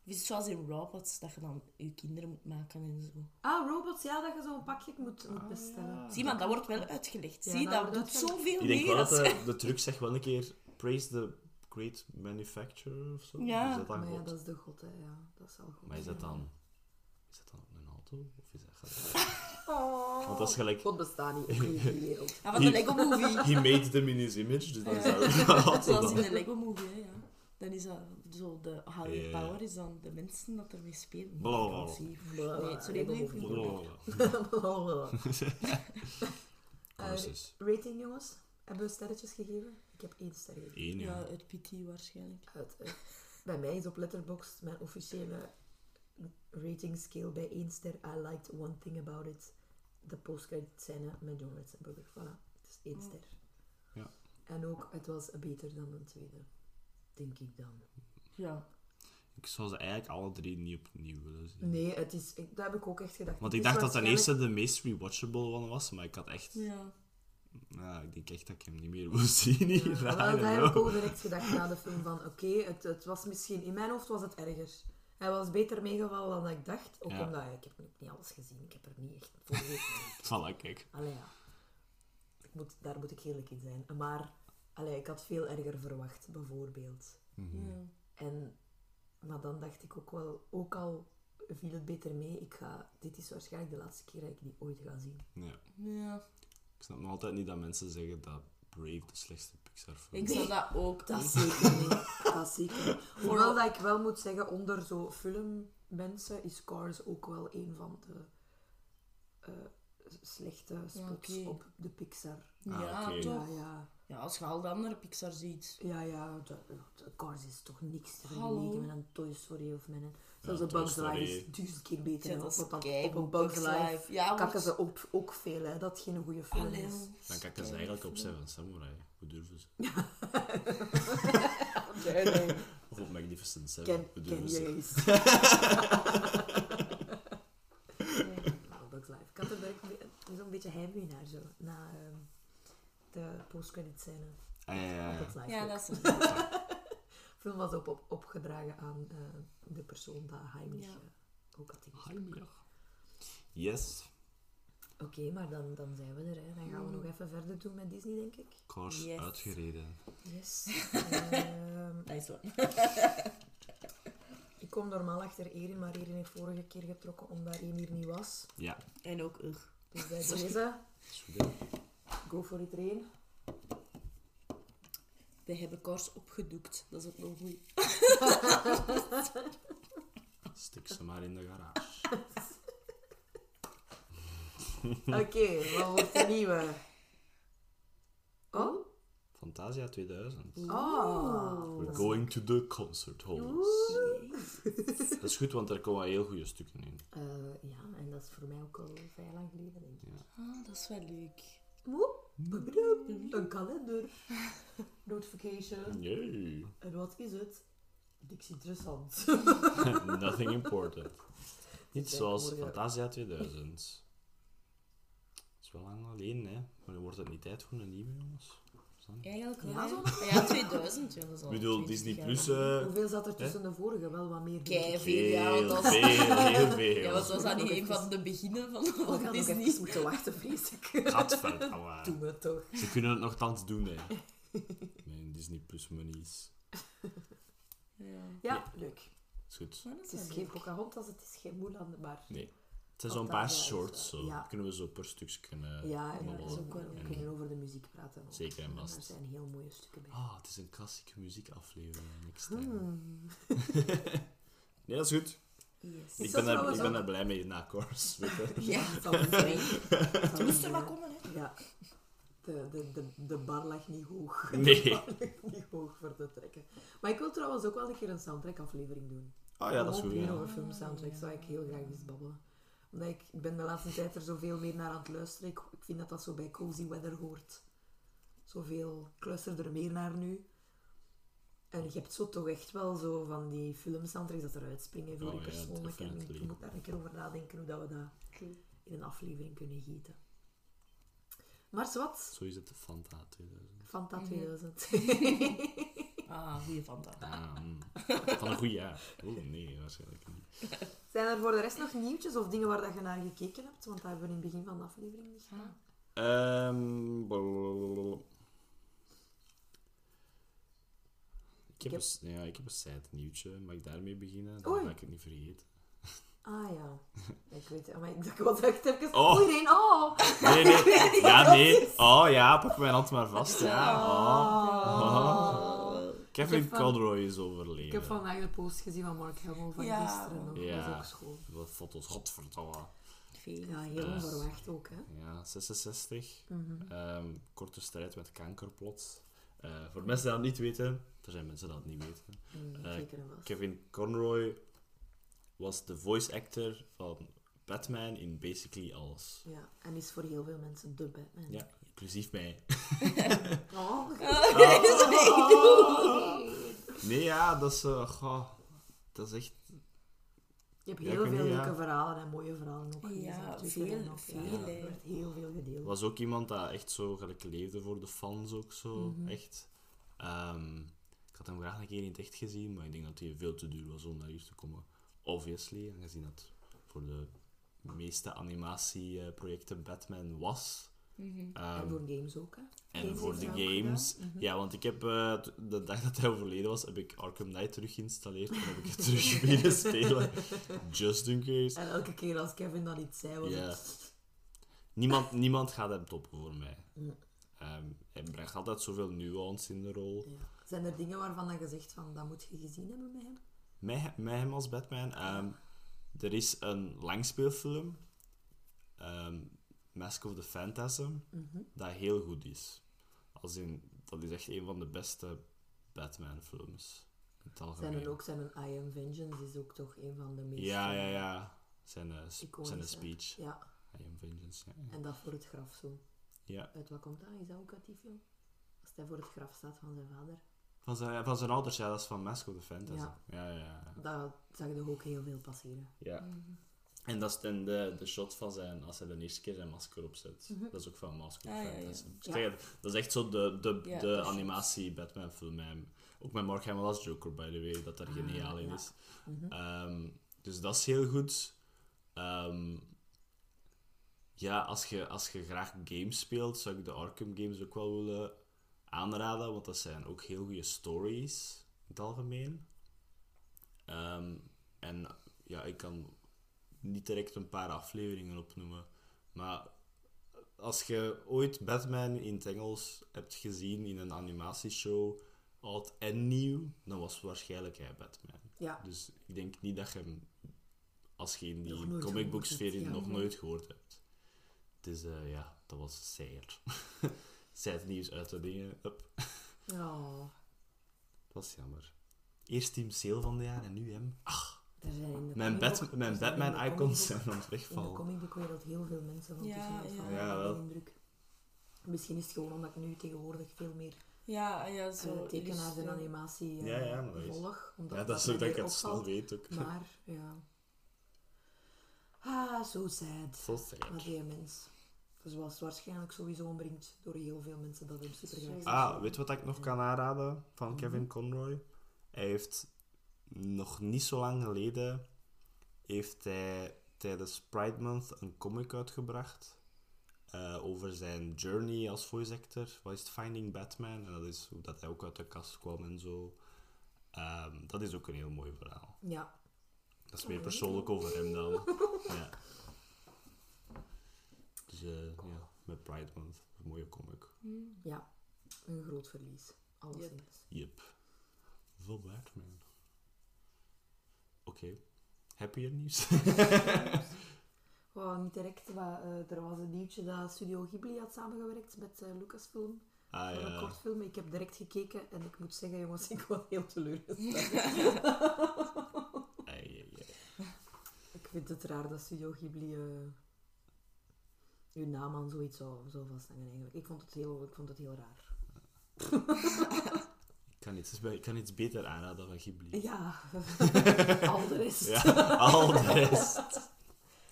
Of is het zoals in robots, dat je dan je kinderen moet maken en zo. Ah, robots, ja, dat je zo'n pakje moet, moet bestellen. Zie, maar dat wordt wel uitgelegd. Ja, Zie, dat dat wordt doet zoveel Ik denk meer. wel dat de, de truc zegt wel een keer praise the great manufacturer of zo. Ja. Is dat dan Maar ja, God? dat is de god, hè. Ja, dat is al goed. Maar is dat ja. dan... Is dat dan op een auto? Of is dat gelijk... Oh. Want dat is gelijk... God bestaat niet, in die wereld. Ah, van de Lego Movie. He made them in his image, dus dan is dat Zoals auto in de Lego Movie, hè, ja. Dan is dat zo, de higher power is dan de mensen dat ermee spelen. Blablabla. Sorry, rating, jongens. Hebben we sterretjes gegeven? Ik heb één ster gegeven. Eén, Ja, ja. het PT waarschijnlijk. Uit, bij mij is op Letterboxd mijn officiële rating scale bij één ster. I liked one thing about it. De postcredit scène met John Ratzenberger. Voilà, het is één ster. Ja. En ook, het was beter dan de tweede. Denk ik dan. Ja. Ik zou ze eigenlijk alle drie niet opnieuw willen zien. Nee, het is, ik, dat heb ik ook echt gedacht. Want ik dacht dat waarschijnlijk- eerste de meest rewatchable one was, maar ik had echt... Ja. Nou, ik denk echt dat ik hem niet meer wil zien hier. Ja, don't dat heb ik ook direct gedacht na de film van oké, het, het was misschien, in mijn hoofd was het erger. Hij was beter meegevallen dan ik dacht, ook Ja. omdat ik heb niet alles gezien, ik heb er niet echt voor gekeken. Voilà, kijk. Allee ja, ik moet, daar moet ik eerlijk in zijn. Maar allee, ik had veel erger verwacht, bijvoorbeeld. Mhm. Ja. En, maar dan dacht ik ook wel, ook al viel het beter mee, ik ga, dit is waarschijnlijk de laatste keer dat ik die ooit ga zien. Ja. ja. Ik snap nog altijd niet dat mensen zeggen dat Brave de slechtste Pixar film Ik is. snap dat ook. Dat zeker niet. Dat zeker niet. Hoewel dat ik wel moet zeggen, onder zo filmmensen is Cars ook wel een van de eh, slechte spots op de Pixar. Ah, Ja, oké. toch? Ja, ja. Ja, als je al de andere Pixar ziet. Ja, ja, de, de Cars is toch niks te vergelijken met een Toy Story of met een... Zelfs Ja, een Bugs Life is duizend keer beter. Ja, dat op, een Bugs Bugs Life Life. Ja, kakken ze op, ook veel, hè, dat geen goede film Allee, is. Dan kakken ze eigenlijk op Seven Samurai. Hoe durven ze? Of op Magnificent Seven. Ken, Hoe ken durven ze? Nou, Bugs Life. Ik had er zo'n beetje heimwee naar, zo. Na ehm, de postcredit scène. Ah, ja, ja, ja. Dat is De film was op, op, opgedragen aan eh, de persoon dat Heimlich Ja. eh, ook had. Heimlich. Yes. Oké, maar dan, dan zijn we er. Hè. Dan gaan we nog even verder doen met Disney, denk ik. Cars Yes. uitgereden. Yes. Ehm, Nice one. ik kom normaal achter Erin, maar Erin heeft vorige keer getrokken omdat Erin hier niet was. Ja, En ook ugh. Dus bij deze, is? Go for it, Erin. We hebben Cars opgedoekt. Dat is ook nog goed. Stik ze maar in de garage. Oké, wat wordt de nieuwe? Oh? Fantasia 2000. Oh. We're going to the concert halls. Dat is goed, want er komen heel goede stukken in. Eh, ja, en dat is voor mij ook al vrij lang geleden, denk ik. Ah, dat is wel leuk. Moe, babadoem, Een kalender. Notification. Yay. En wat is het? Niks interessant. Nothing important. Niet zoals. Fantasia 2000. Dat is wel lang alleen, hè. Maar wordt het niet tijd voor een nieuwe, jongens? Niet? Eigenlijk wel. Ja, zo Ja, 2000. Ja, dat is al Ik bedoel, 20 Disney Plus... eh, Hoeveel zat er tussen de vorige? Wel wat meer. denk ik. Kei veel, ja. Want dat was, veel, heel veel. ja, want was dat niet een van de beginnen van, gaan nog Disney? even moeten wachten, vrees ik. Gadverdamme. Doe me toch. Ze kunnen het nogthans doen, hè. Mijn Disney Plus monies. Ja. Ja, leuk. Is goed. Het is geen. Pocahontas, het is geen Mulan, maar... Nee. Het zijn zo'n paar shorts, wel- zo. ja. Kunnen we zo per stukje kunnen Ja, en babbelen. dat is ook wel... We En- kunnen over de muziek praten. ook. Zeker en vast. Er zijn heel mooie stukken bij. Ah, het is een klassieke muziekaflevering. Next time. Hmm. Nee, dat is goed. Yes. Ik ben, daar, ik ben daar blij mee na je. Ja. Zijn. Het Moest er zijn. komen, hè? Ja. De, de, de, de bar lag niet hoog. Nee. De bar lag niet hoog voor te trekken. Maar ik wil trouwens ook wel een keer een soundtrack-aflevering doen. Ah ja, dat is goed. Ja. over filmsoundtracks zou ik heel graag eens babbelen. Omdat ik, ik ben de laatste tijd er zoveel meer naar aan het luisteren. Ik, ik vind dat dat zo bij Cozy Weather hoort. Zoveel. Ik luister er meer naar nu. En je hebt zo toch echt wel zo van die filmsoundtracks dat eruit springen voor Oh je ja, persoonlijk. en ik moet daar een keer over nadenken hoe dat we dat in een aflevering kunnen gieten. Maar wat? Zo is het de Fanta 2000. Fanta Mhm. 2000. Ah, goeie Fanta. Ah, mm. Van een goede jaar. Oeh, nee, waarschijnlijk niet. Zijn er voor de rest nog nieuwtjes of dingen waar dat je naar gekeken hebt? Want dat hebben we in het begin van de aflevering niet gedaan. Ehm, ik, heb heb- een, ja, ik heb een side nieuwtje. Mag ik daarmee beginnen? Dan Oei. ik het niet vergeten. Ah ja. Ik weet het. Maar ik dacht wat dacht even. Oh. Oei, Reen, oh. Nee, nee. Ja, nee. Oh ja, pak mijn hand maar vast. Ja. Oh. Oh. Kevin van- Conroy is overleden. Ik heb vandaag de post gezien van Mark Hamill van Ja. gisteren. nog. Dat Ja. was ook schoon. Wat foto's, godverdomme. Ja, heel Ja. onverwacht ook, hè. Ja, 66. Mhm. Ehm, korte strijd met kanker plots. Eh, voor mensen die dat niet weten, er zijn mensen die dat niet weten. Mm, Eh. Kevin Conroy was de voice actor van Batman in basically alles. Ja, en is voor heel veel mensen de Batman. Ja, inclusief mij. Oh. Nee, ja, dat is... eh, goh, dat is echt... Je hebt Ja, heel weet veel leuke ja. verhalen en mooie verhalen ook Ja, veel, en op- veel, ja. Er heel veel gedeeld. was ook iemand dat echt zo gelijk leefde voor de fans ook zo. Mhm. Echt. Ehm, ik had hem graag een keer in het echt gezien, maar ik denk dat hij veel te duur was om naar hier te komen. Obviously, aangezien dat voor de meeste animatieprojecten Batman was. Mhm. Ehm, en voor games ook, hè. En Games voor de games. Mhm. Ja, want ik heb eh, de dag dat hij overleden was, heb ik Arkham Knight terug geïnstalleerd. En heb ik het terug willen spelen. Just in case. En elke keer als Kevin dat iets zei, was Ja. het... Niemand, niemand gaat hem toppen voor mij. Mm. Ehm, hij brengt altijd zoveel nuance in de rol. Ja. Zijn er dingen waarvan dat je zegt van, dat moet je gezien hebben met hem? Met, met hem als Batman. ehm, er is een langspeelfilm. ehm, Mask of the Phantasm. Mhm. Dat heel goed is. Als in, dat is echt een van de beste Batman-films. Zijn er ook zijn een I Am Vengeance is ook toch een van de meest... Ja, ja, eh, ja. Zijn, eh, zijn speech. Ja, I am vengeance. Ja. en dat voor het graf zo. ja. Uit wat komt dat? Is dat ook uit die film? Als hij voor het graf staat van zijn vader. Van, zijn, van zijn ouders, ja, dat is van Mask of the Phantasm. Ja. Ja, ja, ja. Dat zag je ook heel veel passeren. ja. En dat is dan de, de shot van zijn, als hij de eerste keer zijn masker opzet. Mhm. Dat is ook van Mask of Ah, ja, Dat is echt zo de, de, de animatie Batman film. Ook met Mark Hamill als Joker, by the way, dat er Ah, geniaal in is. Mhm. Ehm, dus dat is heel goed. Ehm, ja, als je, als je graag games speelt, zou ik de Arkham games ook wel willen aanraden, want dat zijn ook heel goede stories in het algemeen. Ehm, en ja, ik kan niet direct een paar afleveringen opnoemen, maar als je ooit Batman in het Engels hebt gezien in een animatieshow, oud en nieuw, dan was waarschijnlijk hij Batman. Ja, Dus ik denk niet dat je hem, als je in die nooit comic book gehoord sfeer hebt, ja. nog nooit gehoord hebt. Dus eh, ja, dat was zeer. Zij het nieuws uit de dingen. Up. oh, Dat was jammer. Eerst Team Sale van de jaar en nu hem. Ach, er zijn in de mijn, Bat- mijn de Batman-icons zijn aan het In de wegvallen. comicboekwereld heel veel mensen van Ja, tussen ja. van Ja, wel. indruk. Misschien is het gewoon omdat ik nu tegenwoordig veel meer Ja, ja, zo. uh, tekenaars en animatie eh, Ja, ja, maar dat is- volg. Omdat Ja, dat is ook dat ik meer het snel weet ook. Maar, ja. Ah, zo sad. Zo sad. Die mens. Zoals waarschijnlijk sowieso ombrengt door heel veel mensen dat hem super graag. Ah, weet je wat ik nog kan aanraden van Mhm. Kevin Conroy? Hij heeft nog niet zo lang geleden heeft hij tijdens Pride Month een comic uitgebracht eh, over zijn journey als voice actor. Wat is het? Finding Batman. En dat is hoe dat hij ook uit de kast kwam en zo. Ehm, dat is ook een heel mooi verhaal. Ja. Dat is meer persoonlijk over hem dan. ja. Dus eh, ja, met Pride Month. Een mooie comic. Ja. Een groot verlies. Alleszins. Yep. Voor Batman. Oké. Happier nieuws? Wow, niet direct, maar eh, er was een nieuwtje dat Studio Ghibli had samengewerkt met eh, Lucasfilm. ah voor een ja. kortfilm. Ik heb direct gekeken en ik moet zeggen, jongens, ik was heel teleurgesteld. Ik vind het raar dat Studio Ghibli eh uw naam aan zoiets zou, zou vasthangen eigenlijk. Ik vond het heel, ik vond het heel raar. Ik kan iets, ik kan iets beter aanraden van Ghibli. Ja, al de rest. Ja, al de rest.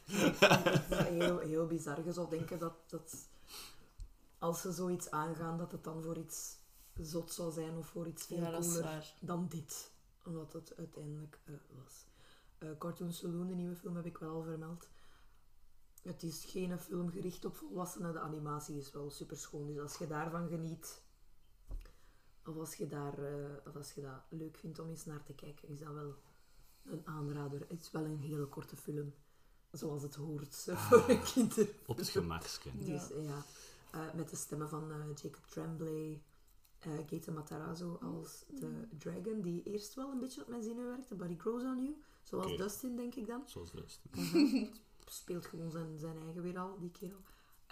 Het is heel, heel bizar. Je zou denken dat, dat als ze zoiets aangaan, dat het dan voor iets zot zou zijn of voor iets veel Ja, cooler dan dit. Omdat het uiteindelijk eh, was. Eh, Cartoon Saloon, de nieuwe film, heb ik wel al vermeld. Het is geen film gericht op volwassenen. De animatie is wel super schoon. Dus als je daarvan geniet, of als je, daar, eh, of als je dat leuk vindt om eens naar te kijken, is dat wel een aanrader. Het is wel een hele korte film. Zoals het hoort eh, voor een kinder. Op het gemakske. Ja. Dus, eh, ja. Eh, met de stemmen van eh, Jacob Tremblay, eh Gaten Matarazzo als de dragon, die eerst wel een beetje op mijn zinnen werkte, but he grows on you. Zoals. Dustin, denk ik dan. Zoals de rest. Speelt gewoon zijn, zijn eigen weer al, die kerel.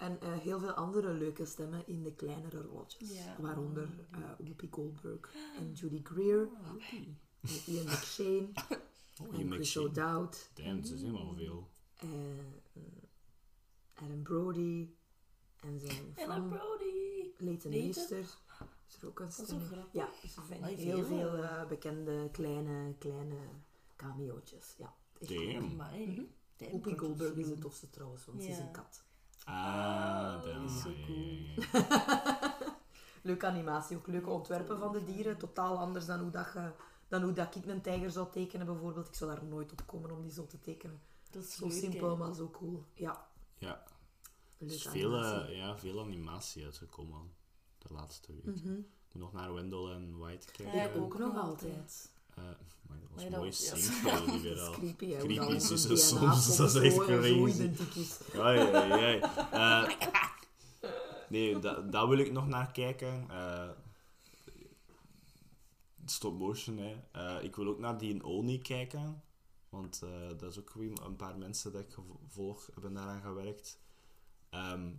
En eh, heel veel andere leuke stemmen in de kleinere rolletjes. Ja. Waaronder eh, Whoopi Goldberg en Judy Greer, en Ian McShane Oh, en Ian Chris McShane. O'Dowd. Damn, ze zijn al veel. eh, Adam Brody en zijn vrouw Brody. Leighton? Meester. Is er ook een stem. Ja, dus er zijn Ai, heel veel. eh, bekende kleine, kleine cameo'tjes. Ja, echt Damn. Mhm. Damn, Whoopi Goldberg is de Saloon. tofste trouwens, want ze is een kat. Ah, damn. is zo cool. Leuke animatie, ook leuke ontwerpen van de dieren. Totaal anders dan hoe, dat je, dan hoe dat ik een tijger zou tekenen bijvoorbeeld. Ik zou daar nooit op komen om die zo te tekenen. Dat is Zo leuk, simpel, maar zo cool. Ja, Ja, er leuke is veel, animatie. eh, ja, veel animatie uitgekomen de laatste week. Ik moet nog naar Wendell en White kijken. Ja, ook nog altijd. Eh, maar dat was Maar een dat mooi was- ja. singspel die weer Dat is al. creepy, Creepy dat is dus soms, dat is echt crazy. Ai, ai, ai. Eh, nee, da- daar wil ik nog naar kijken. Eh, stop motion, hè. Ik wil ook naar die in Oni kijken. Want dat is ook weer een paar mensen dat ik volg hebben daaraan gewerkt. Ehm,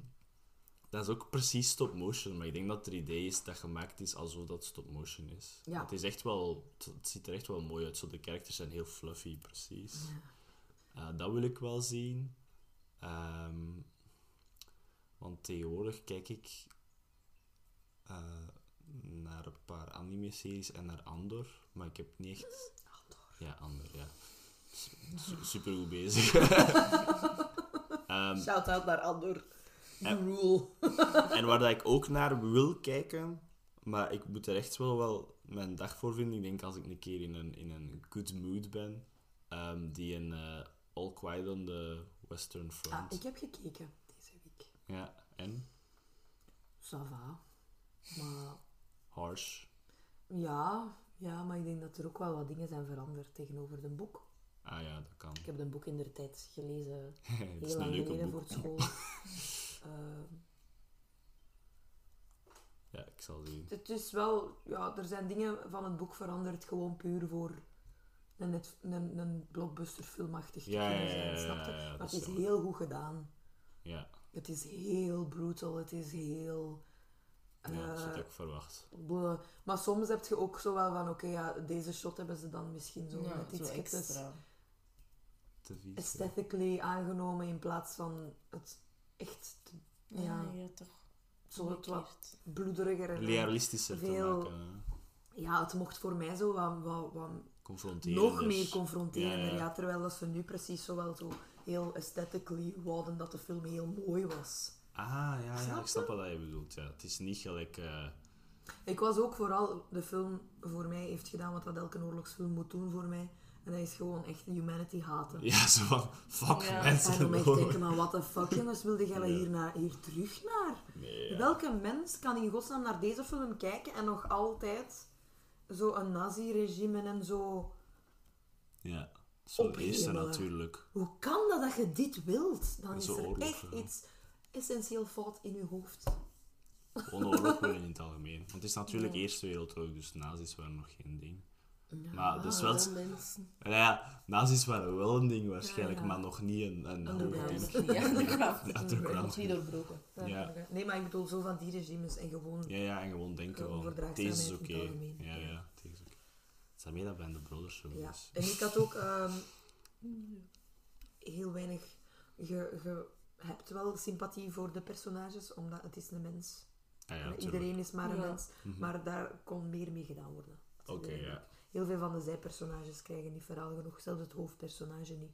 dat is ook precies stop motion, maar ik denk dat het idee is dat gemaakt is alsof dat stop motion is. Ja. Het, is echt wel, het, ziet er echt wel mooi uit. Zo, de characters zijn heel fluffy, precies. Eh, dat wil ik wel zien. Ehm, want tegenwoordig kijk ik eh, naar een paar anime-series en naar Andor, maar ik heb niet echt... Ja, Andor, ja. Su- super goed bezig. Ehm, Shout-out naar Andor. You rule. en waar dat ik ook naar wil kijken, maar ik moet er echt wel, wel mijn dag voor vinden. Ik denk als ik een keer in een, in een good mood ben, ehm, die in eh, All Quiet on the Western Ah, Front. ik heb gekeken deze week. Ja, en? Ça va. Maar Harsh. ja, ja, maar ik denk dat er ook wel wat dingen zijn veranderd tegenover de boek. Ah ja, dat kan. Ik heb een boek in de tijd gelezen, heel een lang geleden boek. voor school. Ja, ik zal zien. het is wel, ja, er zijn dingen van het boek veranderd gewoon puur voor een, net, een, een blockbusterfilmachtig te Ja, kunnen ja, zijn, ja, ja, snap je? ja, ja, maar het is wel- heel goed gedaan. Ja, Het is heel brutal, het is heel... ja dat had ik verwacht. bleh. Maar soms heb je ook zo wel van, oké, ja, deze shot hebben ze dan misschien zo Ja, net iets extra. Te vies. ja. aesthetically aangenomen in plaats van het echt te- Ja, ja, ja, toch. zo het wat bloederiger. en- Realistischer te veel- maken. hè. Ja, het mocht voor mij zo wat, wat, wat Confronterender. nog meer confronterender. Ja, Ja, ja. terwijl dat ze nu precies zo wel zo heel aesthetically wouden dat de film heel mooi was. Ah, ja, ja, Snap ik snap wat je bedoelt. Ja. Het is niet gelijk... eh, Ik was ook vooral, de film voor mij heeft gedaan wat dat elke oorlogsfilm moet doen voor mij. En dat is gewoon echt humanity haten. Ja, zo van... Fuck, Ja. mensen. En dan echt hoor. denken, maar what the fuck jongens, wilde jij hier, naar, hier terug naar? Nee, ja. Welke mens kan in godsnaam naar deze film kijken en nog altijd zo een nazi-regime en zo... Ja. Zo Ophemelen. eerste natuurlijk. Hoe kan dat dat je dit wilt? Dan is er oorlog, echt ja. iets essentieel fout in je hoofd. Gewoon oorlog in het algemeen. Want het is natuurlijk Ja. Eerste Wereldoorlog, dus nazi's waren nog geen ding. Ja. Maar dus wel... wel ja, nazi's waren wel een ding waarschijnlijk, Ja, ja. maar nog niet een, een underground. ding. Ja, de de kracht. Nog niet doorbroken. Ja. Nee, maar ik bedoel zo van die regimes en gewoon... Ja, ja, en gewoon denken van, Onverdraagzaamheid deze is in oké. het algemeen. Ja, ja, deze is oké. Het is daarmee dat Band of Brothers zo Ja. En ik had ook ehm, heel weinig... Je, je hebt wel sympathie voor de personages, omdat het is een mens. Ah, iedereen is maar een Ja. mens. Maar daar kon meer mee gedaan worden. Oké, ja. Heel veel van de zijpersonages krijgen niet verhaal genoeg. Zelfs het hoofdpersonage niet.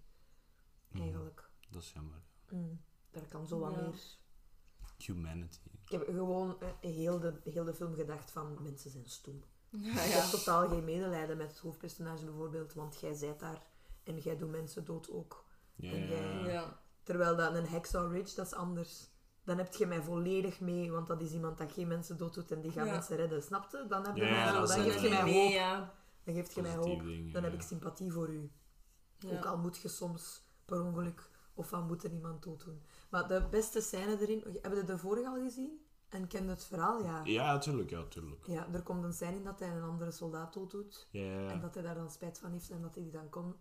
Mhm. Eigenlijk. Dat is jammer. Mm. Daar kan zo wat Ja. meer... Humanity. Ik heb gewoon eh, heel de, heel de film gedacht van... Mensen zijn stom. Ja, Ik heb totaal geen medelijden met het hoofdpersonage bijvoorbeeld. Want jij zijt daar. En jij doet mensen dood ook. Ja, En jij- ja. Terwijl dat een Hacksaw Ridge, dat is anders. Dan heb je mij volledig mee, want dat is iemand dat geen mensen dood doet en die gaat Ja. mensen redden. Snap je? Dan heb je Ja, mij dan is geef je mij mee, hoop. ja. Dan geeft je mij hoop. ding, Dan ja. heb ik sympathie voor u. Ja. Ook al moet je soms per ongeluk of van moeten iemand dood doen. Maar de beste scène erin... Hebben we de vorige al gezien? En kende het verhaal? Ja. Ja, natuurlijk, ja, tuurlijk. Ja, er komt een scène in dat hij een andere soldaat dood doet. Ja, ja. En dat hij daar dan spijt van heeft en dat hij die dan com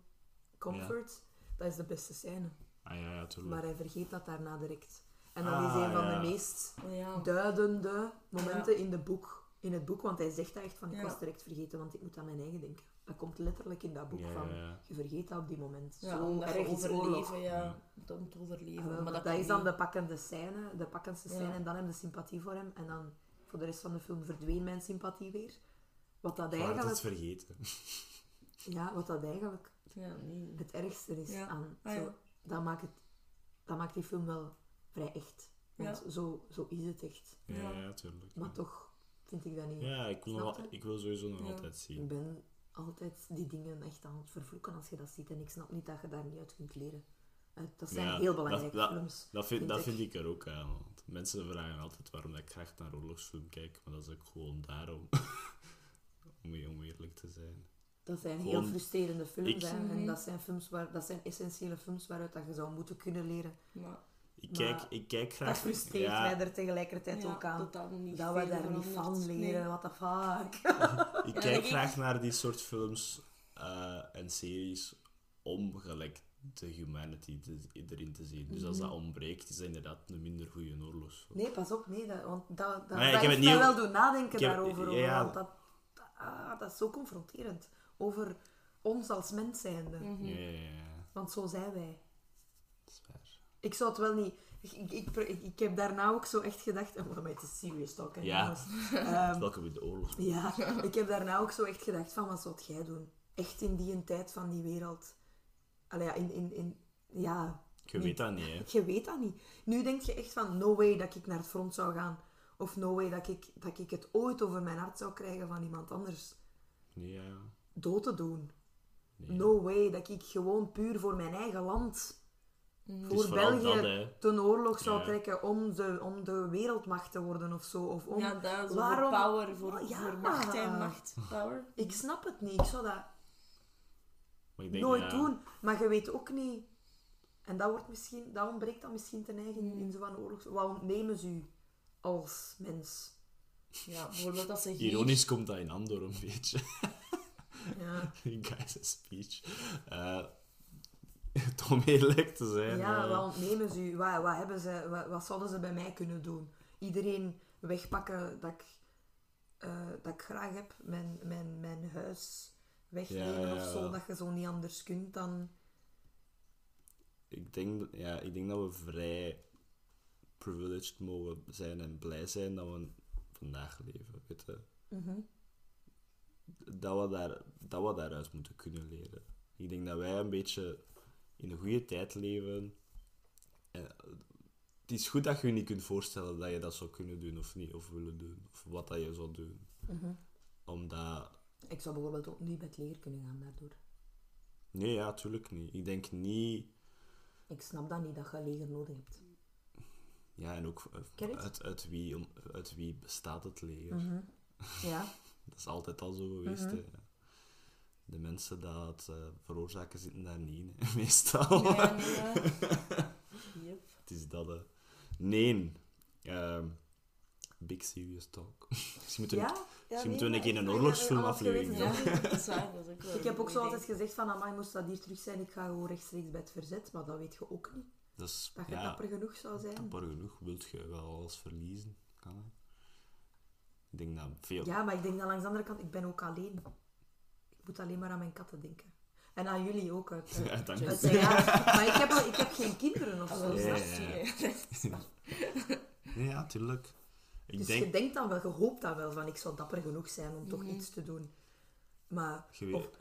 comfort. Dat is de beste scène. Ah, ja, ja, tuurlijk. Maar hij vergeet dat daarna direct. En dat Ah, is een van de meest Ja. duidende momenten in, de boek, in het boek. Want hij zegt dat echt van, ik Ja. was direct vergeten, want ik moet aan mijn eigen denken. Dat komt letterlijk in dat boek Ja, van, ja. je vergeet dat op die moment. Ja, Zo erg is overleven, ja. Ja. Om te overleven. Ah, wel, maar dat is dan niet. de pakkende scène, de pakkendste Ja. scène. En dan heb je sympathie voor hem. En dan, voor de rest van de film, verdween mijn sympathie weer. Wat dat Ik wou het eigenlijk, vergeten. ja, wat dat eigenlijk Ja, nee. het ergste is Ja. aan... Ah, zo, dat, maakt het, dat maakt die film wel vrij echt. Want zo, zo is het echt. Ja, Ja. ja, tuurlijk. Maar toch vind ik dat niet. Ja, ik wil, nog, ik wil sowieso nog Ja. altijd Ik zien. ben altijd die dingen echt aan het vervloeken als je dat ziet. En ik snap niet dat je daar niet uit kunt leren. Eh, Dat zijn Ja, heel belangrijke dat- films. Dat vind, vind dat ik. vind ik er ook aan. Want mensen vragen altijd waarom dat ik graag naar oorlogsfilm kijk. Maar dat is ook gewoon daarom. om, om eerlijk te zijn. Dat zijn Gewoon- heel frustrerende films. ik-. En Mhm. dat zijn, films waar, dat zijn essentiële films waaruit dat je zou moeten kunnen leren. Maar, Ik Maar kijk, ik kijk graag... Dat frustreert ja, mij er tegelijkertijd ja, ook aan. niet Dat we daar niet van leren. Nee. What the fuck. Ik Ja, kijk dat graag ik- naar die soort films eh, en series om gelijk de humanity te- erin te zien. Dus als dat ontbreekt, is dat inderdaad een minder goede oorlogsfilm. Nee, pas op. Nee, dat, want dat, dat, Nee, ik dat heb heeft het mij niet- wel doen nadenken ik heb- daarover. ja. Want dat, ah, dat is zo confronterend. Over ons als mens zijnde. Mhm. Ja, ja, ja. Want zo zijn wij. Dat is waar. Ik zou het wel niet... Ik, ik, ik, ik, heb daarna ook zo echt gedacht... Oh, maar het is serious talk, hè, Ja. Ehm, Welkom in de oorlog. ja, ik heb daarna ook zo echt gedacht van... Wat zou jij doen? Echt in die een tijd van die wereld. Allee, ja, in... in, in ja, Je weet dat niet, hè. je weet dat niet. Nu denk je echt van... No way dat ik naar het front zou gaan. Of no way dat ik, dat ik het ooit over mijn hart zou krijgen van iemand anders Nee, ja. dood te doen. Nee. No way dat ik gewoon puur voor mijn eigen land... Voor België dat, hè. ten oorlog zou Ja. trekken om de, om de wereldmacht te worden of zo. Of om... Ja, dat is Waarom- voor power, voor, Ja. voor macht en macht. Power. Ik snap het niet. Ik zou dat Maar ik denk, nooit ja, doen. Maar je weet ook niet... En dat, wordt misschien, dat ontbreekt dan misschien ten eigen in, in zo'n oorlog. Wat ontnemen ze u als mens? Ja, bijvoorbeeld als ze hier... Ironisch komt dat in Andor een beetje. Ja, in Guy's speech. Eh, het om eerlijk te zijn. ja eh, wat ontnemen ze u? Wat, wat, hebben ze, wat, wat zouden ze bij mij kunnen doen? Iedereen wegpakken dat ik, eh, dat ik graag heb. Mijn, mijn, mijn huis wegnemen Ja, ja, of zo. Dat je zo niet anders kunt dan... ik, denk, dat- ja, ik denk dat we vrij privileged mogen zijn en blij zijn dat we vandaag leven. Weet je? Mhm. dat, we daar, dat we daaruit moeten kunnen leren. Ik denk dat wij een beetje in een goede tijd leven. En eh, het is goed dat je je niet kunt voorstellen dat je dat zou kunnen doen of niet, of willen doen, of wat dat je zou doen. Mhm. Omdat, Ik zou bijvoorbeeld ook niet met leer kunnen gaan daardoor. nee, ja, tuurlijk niet. Ik denk niet, Ik snap dat niet, dat je een leger nodig hebt. ja, en ook eh, uit, uit, wie, uit wie bestaat het leger? Mhm. Ja, Dat is altijd al zo geweest. Mhm. hè. De mensen dat het eh, veroorzaken zitten daar niet, in, hè, meestal. Ja, nee, ja. Yep. Het is dat, hè. Nee. Ehm, big serious talk. Misschien moeten we... ja? Misschien moeten we een keer een oorlogsfilm aflevering Ja, Ik heb ook zo altijd gezegd van, amai, moest dat hier terug zijn, ik ga gewoon rechtstreeks bij het verzet. Maar dat weet je ook niet. Dat is... Dat je ja, dapper genoeg zou zijn. dapper genoeg. Wilt je wel alles verliezen? Kan? Ik denk dat veel... Ja, maar ik denk dat langs de andere kant, ik ben ook alleen. Ik moet alleen maar aan mijn katten denken. En aan jullie ook. Uit, Ja, dank je. ja, maar ik heb, ik heb geen kinderen of Ah, zo. Ja, ja, ja. tuurlijk. Ik dus denk... je denkt dan wel, je hoopt dan wel van ik zou dapper genoeg zijn om Mhm. toch iets te doen. Maar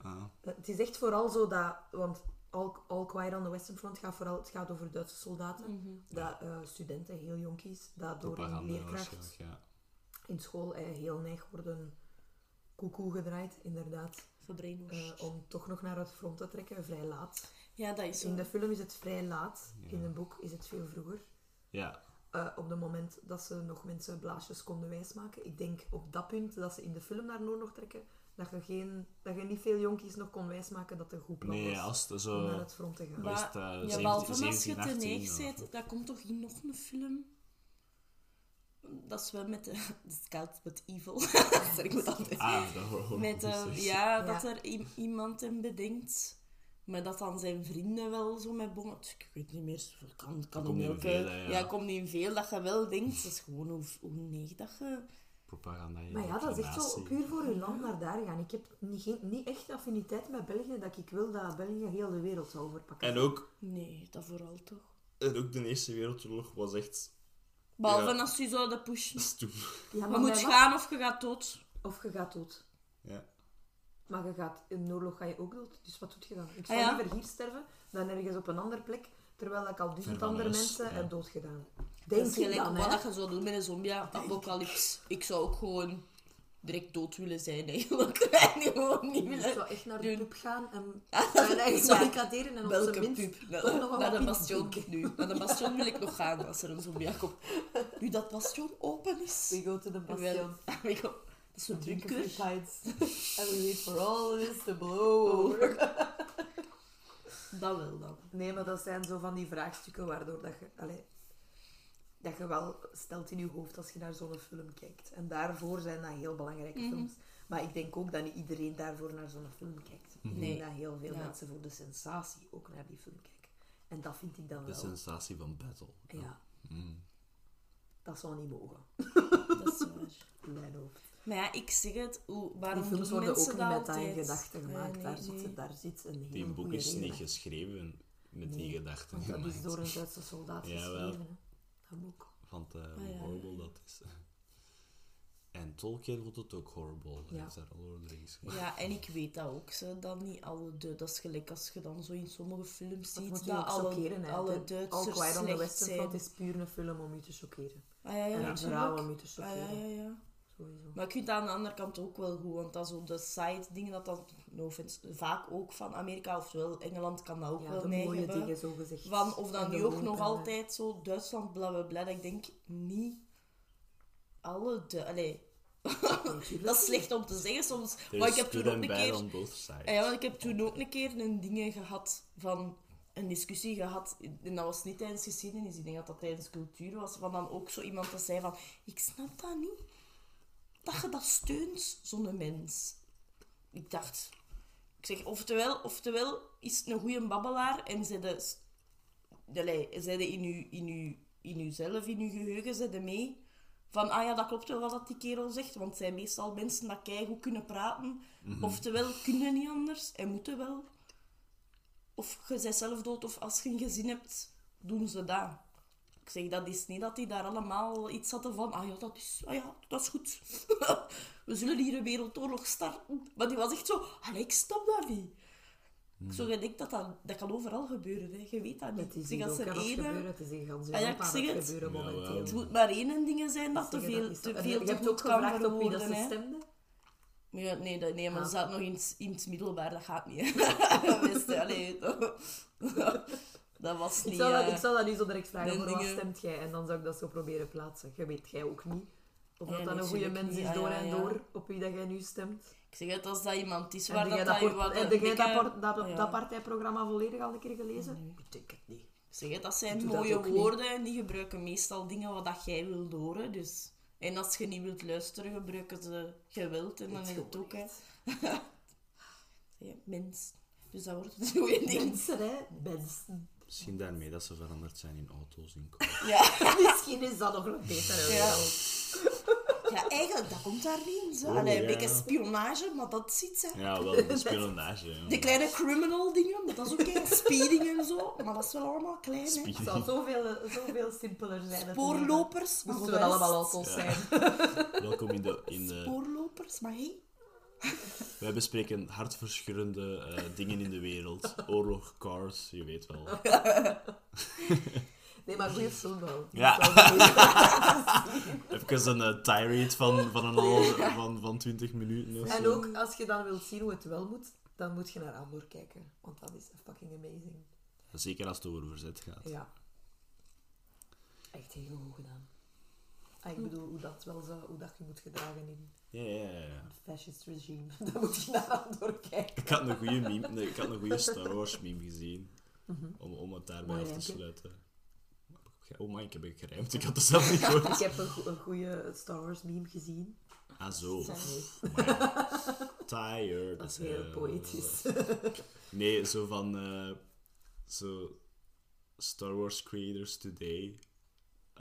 ah. het is echt vooral zo dat, want All, All Quiet on the Western Front gaat vooral, het gaat over Duitse soldaten, Mhm. dat eh, studenten, heel jonkies, dat door een leerkracht in school eh, heel neig worden koekoe gedraaid, inderdaad. Verbrainwashed. Eh, om toch nog naar het front te trekken, vrij laat. ja, dat is zo. In de film is het vrij laat, Ja. in een boek is het veel vroeger. Ja, Eh, op het moment dat ze nog mensen blaasjes konden wijsmaken. Ik denk op dat punt dat ze in de film naar Noord nog trekken, dat je, geen, dat je niet veel jonkies nog kon wijsmaken dat het een goed plan nee, was als het om zo... naar het front te gaan. Maar- is Maar, het, eh, ja, 17, behalve als je 17, te 18 neig bent, dat komt toch in nog een film? Dat is wel met de... The Scouts but Evil. Sorry, ik moet altijd... Ah, dat hoor Met, eh, dus. ja, Ja. dat er iemand hem bedenkt. Maar dat dan zijn vrienden wel zo met bommen... Ik weet niet meer, kan, kan veel, hè, ja. ja, komt niet in veel dat je wel denkt. Dat is gewoon hoe, hoe neig dat je... Propaganda, Maar ja, dat is echt zo puur voor hun land naar daar gaan. Ik heb niet, geen, niet echt affiniteit met België dat ik wil dat België heel de wereld zou overpakken. En ook, Nee, dat vooral toch. en ook de Eerste Wereldoorlog was echt Behalve Ja. als je zouden pushen. stoem. ja, Je maar moet bij wat? gaan of je gaat dood. Of je gaat dood. Ja. Maar je gaat, in een oorlog ga je ook dood. Dus wat doet je dan? Ik Ah, zou ja. liever hier sterven dan ergens op een andere plek, terwijl ik al duizend van andere huis, mensen ja. heb doodgedaan. Dat Denk is gelijk dan, wat hè? dat je zou doen met een zombie-apocalypse. Ik zou ook gewoon direct dood willen zijn, eigenlijk. En gewoon niet Ik willen... zou echt naar de doen. pub gaan en barricaderen en op Welke zijn minst toch nog Naar de bastion nu. Naar de bastion wil ik nog gaan als er een zombie komt. Nu dat bastion open is. We go to the bastion. we go- Dat is few pints. And we wait for all this to blow over. Dat wel dan. Nee, maar dat zijn zo van die vraagstukken waardoor dat je... Allee, dat je wel stelt in je hoofd als je naar zo'n film kijkt. En daarvoor zijn dat heel belangrijke Mhm. films. Maar ik denk ook dat niet iedereen daarvoor naar zo'n film kijkt. Ik Nee. denk dat heel veel Ja. mensen voor de sensatie ook naar die film kijken. En dat vind ik dan De wel... sensatie van battle. Ja, Mm. dat zou niet mogen. Dat is waar. In mijn hoofd. Maar ja, ik zeg het. Waarom Die films doen worden ook niet met dat in gedachten Ja, gemaakt. nee, daar, nee. Zit, daar zit een hele Die boek is niet geschreven met die gedachten Want dat is gemaakt. door een Duitse soldaat Jawel. geschreven. Hè? Dat boek. Van te Ah, ja. horrible dat is. En Tolkien vond het ook horrible. Hij Ja. is daar al over geschreven. Ja, en ik weet dat ook. Ze, dat niet alle de, dat is gelijk als je dan zo in sommige films Dat ziet dat ook alle, alle All Duitsers Quiet on the slecht Western zijn. Front is puur een film om je te chockeren. Ah ja, ja, en een verhaal om je te Ah, chockeren. ja, ja, ja. Sowieso. Maar ik vind dat aan de andere kant ook wel goed, want dat is op de site dingen dat dat, no offense, vaak ook van Amerika, oftewel Engeland kan dat ook Ja, wel de mooie hebben. dingen, zo gezegd. Van of dan nu ook nog en, altijd zo Duitsland, bla bla bla, dat ik denk niet alle de, allee, dat is slecht om te zeggen soms, maar ik heb toen ook een keer. Ah Ja, want ik heb toen ook een keer een dingen gehad van een discussie gehad. En dat was niet tijdens geschiedenis, ik denk dat dat tijdens cultuur was. Van dan ook zo iemand dat zei van, ik snap dat niet. Dat je dat steunt, zo'n mens. Ik dacht, ik zeg, oftewel, oftewel is het een goede babbelaar en ze de, de in u, in u, in uzelf, in uw geheugen, zet mee. Van, ah ja, dat klopt wel wat die kerel zegt, want het zijn meestal mensen dat keigoed kunnen praten. Oftewel, kunnen niet anders en moeten wel. Of je bent zelf dood, of als je een gezin hebt, doen ze dat. Ik zeg, dat is niet dat die daar allemaal iets hadden van, ah ja, dat is, ah ja, dat is goed. We zullen hier een wereldoorlog starten. Maar die was echt zo, allee, ik snap dat niet. Ik zo gedacht dat, dat dat kan overal gebeuren, hè. je weet dat niet. Het is zeg, als er ene- gebeuren. Het is in gans Ah ja, ik zeg het gebeuren momenteel. Het moet maar één ding zijn dat te veel, dat te veel Je te hebt ook kan gevraagd op wie dat ze hè. stemden. Ja, nee, dat, nee, maar Ah. ze zat nog in, het- in het middelbaar, dat gaat niet. Wist je, allee, dat, dat was Ik niet... zou, dat, eh, ik zou dat nu zo direct vragen, voor wat stemt jij? En dan zou ik dat zo proberen plaatsen. Je weet jij ook niet. Of dat dan een goede mens is Ah, door en door, op wie dat jij nu stemt. Ik zeg het, als dat iemand is waar dat, jij dat, dat, dat heb jij dat, dat, dat partijprogramma volledig al een keer gelezen? Ik denk het niet. Ik zeg het, dat zijn dat mooie woorden en die gebruiken meestal dingen wat dat jij wilt horen. Dus. En als je niet wilt luisteren, gebruiken ze geweld en dan is het ook, hè. Ja, mens. Dus dat wordt het goede ding. Mensen, hè. Mensen. Misschien daarmee dat ze veranderd zijn in auto's in. Ja. Misschien is dat nog een betere Ja. wereld. ja, eigenlijk, dat komt daar niet in. Zo. Oh, Allee, een ja. beetje spionage, maar dat zit ze. Ja, wel, de spionage. ja. De kleine criminal dingen, maar dat is ook geen speeding en zo. Maar dat is wel allemaal klein, hè. Het zou zoveel, zoveel simpeler zijn. het Spoorlopers. Moesten we allemaal auto's Ja. zijn. Welkom in de... In de Spoorlopers, maar hé. Wij bespreken hartverscheurende eh, dingen in de wereld. Oorlog, cars, je weet wel. Nee, maar goede film wel. Ja. Even een eh, tirade van, van, een halve, van, van 20 minuten of En zo. ook, als je dan wilt zien hoe het wel moet, dan moet je naar Andor kijken. Want dat is fucking amazing. Zeker als het over verzet gaat. Ja. Echt heel goed gedaan. Ah, ik bedoel, hoe dat wel zou, hoe dat je moet gedragen in Ja, ja, ja. ja. een fascist regime. Dan moet je naar Andor kijken. Ik had een goede meme, nee, ik had een goede Star Wars meme gezien. Om, om het daarbij af te sluiten. Oh man, ik heb het gerijmd. Ik had het zelf niet gehoord. Ik heb een, go- een goede Star Wars meme gezien. Ah, zo. Nee, Tired. dat is heel poëtisch. Nee, zo van... eh, zo... Star Wars creators today.